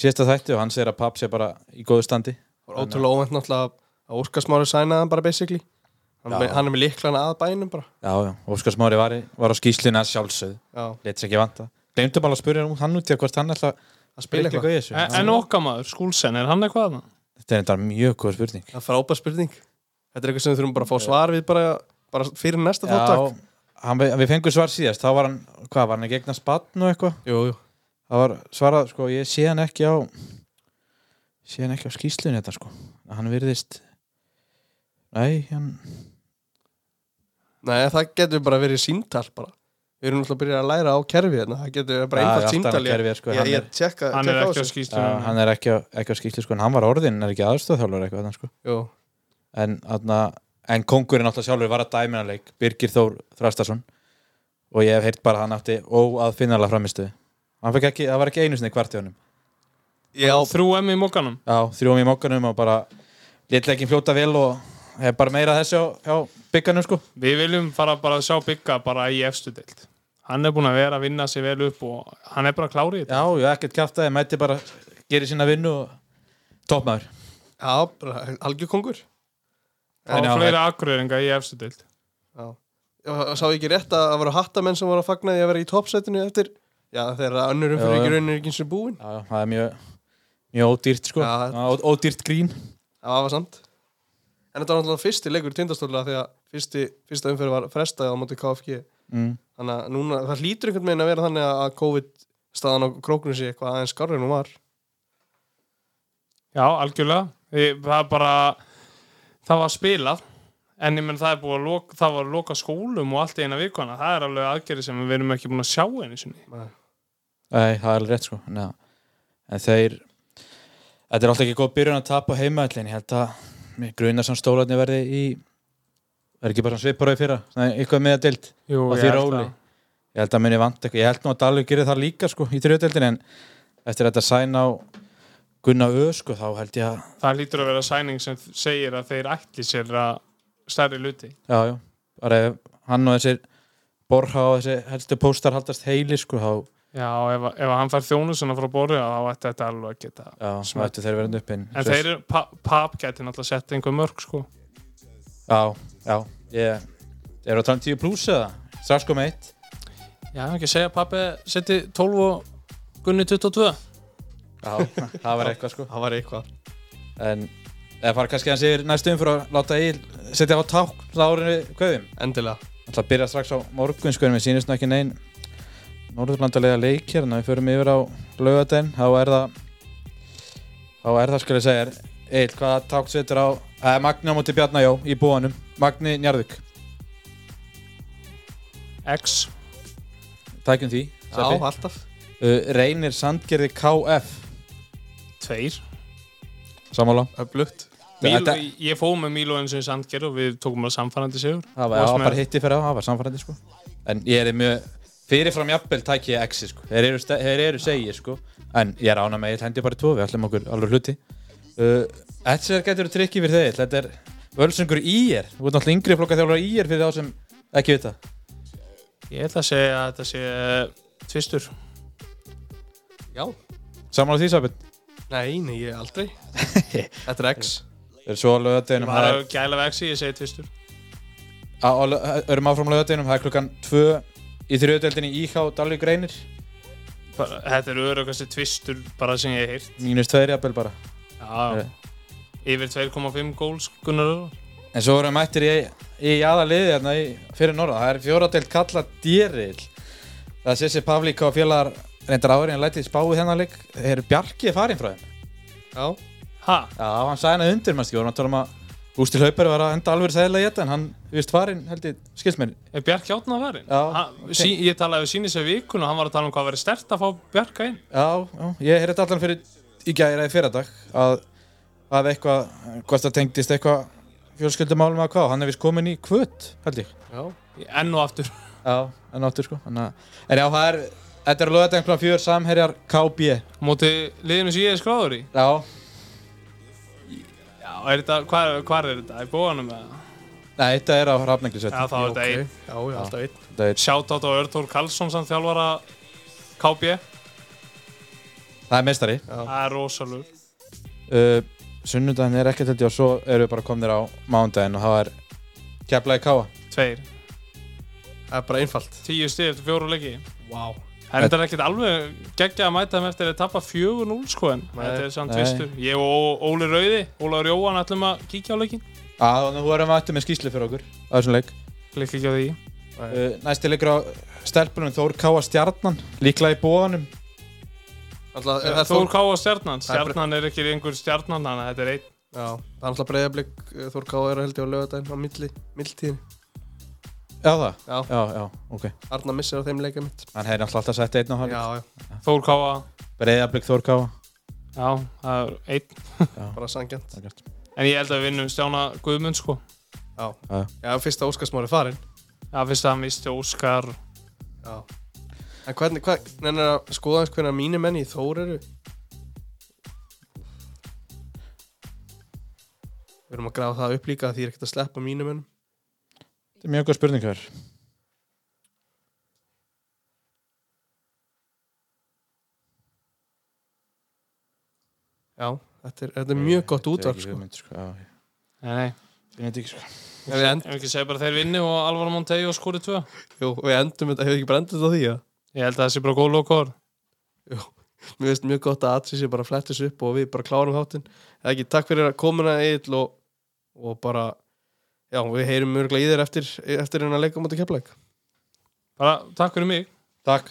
síðasta þætti og hann segir að papp sé bara í góðu standi. Það var ótrúlega óvænt náttúrulega að Óskar Smári sænaði hann bara basically. Hann, með, hann er með liklana að bænum bara. Já, já, Óskar Smári var, í- var á skýslinu að sjálfsögð, Já, let sér ekki vanta. Gleymdu bara að spyrja um hann út í að hvort hann ætla að spila eitthvað. í þessu. En, maður, Skúlsen, er hann eitthvað þarna? Þetta er enda mjög góð spurning. Það er frábær spurning. Þetta er eitthvað sem við þurfum bara að fá svar við bara, bara fyrir næsta Já, þáttak hann, við fengum svar síðast, þá var hann, hvað, var hann að gegna spann og eitthvað? Jú, jú. Það var svarað, sko, ég sé hann ekki á sé hann ekki á skýslunni þetta, sko. Hann virðist Nei, hann Nei, það getur bara verið síntal bara Við erum náttúrulega að byrja að læra á kerfi hérna. Það getur bara einfalt alltaf kerfi, sko, Ég, hann ég er- tjekka, Hann er á ekki á þessu. hann er ekki á, skýslu sko, en hann var orðinn, er ekki aðstofþjálfur eitthvað þannig, sko. Jú, en, atna, en kongurinn alltaf sjálfur var að dæmina leik Birgir Þór Þrastarsson. Og ég hef heyrt bara að hann átti óaðfinnalega framistuði hann það var ekki einu sinni kvart í honum. Já, Þrjú M í mókanum já, þrjóum í mokkanum og bara litleikin fljóta vel og hef bara meira þessi á, á bygganum sko. Við viljum fara bara að sjá bygga bara í efstu deild. Hann er búin að vera að vinna sig vel upp og hann er bara klárið þetta. Já, ég ekkert kæft að ég mæti bara gera sína vinnu og toppmaður. Já bara algjör kongur. Það já, var fleiri akkurýringa í efstu deild. Já. Já, Sá ekki rétt að það voru hattamenn sem voru að fagna því að vera í toppsætinu eftir? Já, umfyrir Já, já. ekki raunin er ekki eins og búin. Já, já, það er mjög mjög ódýrt sko. Já. Ódýrt grín. Það var samt En þetta var náttúrulega fyrsti leikur tindastóla því að fyrsti, fyrsta umferð var frestaði á móti KFG mm. Þannig að núna, það hlýtur einhvern veginn að vera þannig að COVID staðan á krókunum sé eitthvað aðeins skarri en hún var. Já, algjörlega. Það er bara það var spilað. En ég menn það er búið að loka, það var að loka skólum og allt í eina vikuna, það er alveg aðgerið sem við erum ekki búin að sjá einu sinni. Nei, það er alveg rétt sko. Nei. En þeir Þetta er alltaf ekki góð byrjun að tapa á heimaðallin Ég held að grunar sem stólarni verði í verði ekki bara svipar á í fyrra? Nei, eitthvað með að dild og því það. Ég held að minni vant eitthvað. Ég held nú að Dalvik gerir það líka sko í þriðdeldin en eftir þetta sæn á Gunna Ö sko þá held ég að Það lítur að vera sæning sem segir að þeir ætli sér að stærri luti já, já, hann og þessir Borha og þessi helstu póstar haldast heili sko þá Já, ef, ef hann fær þjónusuna frá borðu þá ætti þetta alveg að geta já, þá ættu þeir verið upp inn En þeir eru, pa, Pap geti náttúrulega sett einhver mörg sko. Já, já, ég er á 10 pluss eða? Strax kom eitt. Já, ekki að segja að Pappi seti 12 og Gunni 22 Já, það var eitthvað sko. Það var eitthvað. En eða fara kannski hans yfir næstu umfyrir að láta Egil setja á ták árið kveðum Endilega. Það byrja strax á morgun sko en við nú ekki neinn Norðurlandalega leik hérna við förum yfir á laugadaginn þá er það þá er það skal ég segja Egil, hvaða ták setur á eh, Magni á móti Bjarnajó í búanum. Magni Njarðvík, X. Tækjum því Já, alltaf. Uh, Reynir Sandgerði KF 2 Sammála. Öflugt. Mílo, Ég fóð með Mílo eins og í Sandger og við tókum að samfærandi sigur. Það var, það bara hitti fyrir á, það var samfærandi sko. En ég er mjög fyrirfram jafnvel tæki ég exi sko. Þeir eru, eru segir sko. En ég er ána með eitt hendi bara tvo, við ætlum okkur alveg hluti. Uh, Etser getur trikki fyrir þeir Þetta er völsungur í er. Þú ert náttúrulega yngri flokka þjálfur í er fyrir þá sem ekki vita. Ég ætla að segja að þetta sé eh, tvistur. Já. Sammála því Sabin Nei, nei, ég aldrei. Þetta er X. Við erum svo á Ég lögadeginum var að gæla vexi, ég segi tvistur. Við erum áfram á lögadeginum Það er klukkan tvö í þriðudeldinni Íhá Dalvík reynir Þetta er öðrugasti tvistur bara sem ég heyrt Mínus tveir jafnvel bara Já, yfir 2,5 góls Gunnar En svo erum við mættir í, í aðaliði hérna í, fyrir norða. Það er fjóradelt kalla dýril. Það sé sér Pavlík og félagar reyndar ári en lætið spáið þennan leik. Þeir eru Bjarki farinn frá þeim. Já Ha? Já, hann sæði hann undir mannski og hann tala um að Gústi Hlaupari var að enda alveg sæðilega í þetta en hann vist farinn held ég skilsmenn. Er Bjarki átna að farin? Já. Ha- sí, Ég talaði við síni sér vikun og hann var að tala um hvað verið stert að fá Bjarka inn Já, já, ég heyrði allan fyrir í gæra í fyrradag að, að eitthvað, hvort það tengdist eitthvað fjölskyldumálum að hvað, hann er vist komin í kvöt held ég. Já Enn og aftur Já, en áttur sko. Þannig að- En já, það er, þetta er lögðið er Já, Já, er þetta, hvað, hvað er þetta? Í bóðanum eða? Nei, þetta er á hrafnæklisveit Já, þá er þetta einn. Já, já, alltaf einn. Þetta er, Shoutout á Örtór Karlsson sem þjálfara KB það er meistari. Það er rosalug uh, Sunnudaginn er ekkert ég og svo erum við bara komnir á mándaginn og það er keflaði káa Tveir. Það er bara einfalt. Tíu stig eftir fjóru leiki. Vá En þetta er ekkert alveg geggja að mæta þeim eftir að tappa 4-0 sko en Nei. þetta er samt tvistur. Ég og Óli Rauði, Ólaður Jóhann ætlum að kíkja á leikin. Já, þannig að þú erum mættu með skýslu fyrir okkur á þessum leik Klikka ekki á því. uh, Næsti leikur á stelpunum Þór Káa Stjarnan líklega í bóðanum Alltaf, er það Þór Þór Ká og Stjarnan. Stjarnan er ekki einhver Stjarnan, þannig að þetta er einn. Já Það er alltaf breyðablík Þór Ká er held ég á lögadaginn á milli Mildtíðin Já það, Já. Já, já, ok. Arna missir á þeim leika mitt. Hann hefði náttúrulega alltaf sett einn á hann. Já, já. Þór Ká, Breiðablík Þór Káa. Já, það er einn. Bara sangjant En ég held að við vinnum Stjána Guðmund sko. Já. Já. Já, fyrsta Óskarsmári farinn. Já, fyrst að hann visti Óskar. Já. En hvernig, hvað, nefnir að skoða eins hvernig mínir menn í Þór eru? Við erum að grafa það upp líka því ég er ekkert að sleppa mínum mennum Þetta er mjög góð spurning hér Já, þetta er, þetta er mjög gott útvarp sko. sko. Já, Nei, nei. ég veit ekki sko Ef við, end, Ef ekki segja bara þeir vinni og Alvaro Montejo skori tvö. jú, við endum þetta, hefur ekki brendið þetta á því ja? Ég held að það sé bara góð lókor. Mér finnst mjög gott að Atsi sé bara flettis upp og við bara klárum þáttinn Eða ekki, takk fyrir að komuna Egil og, og bara Já, við heyrum mörgulega í þér eftir, eftir en að leika mútið keflæk bara takk fyrir mig. Takk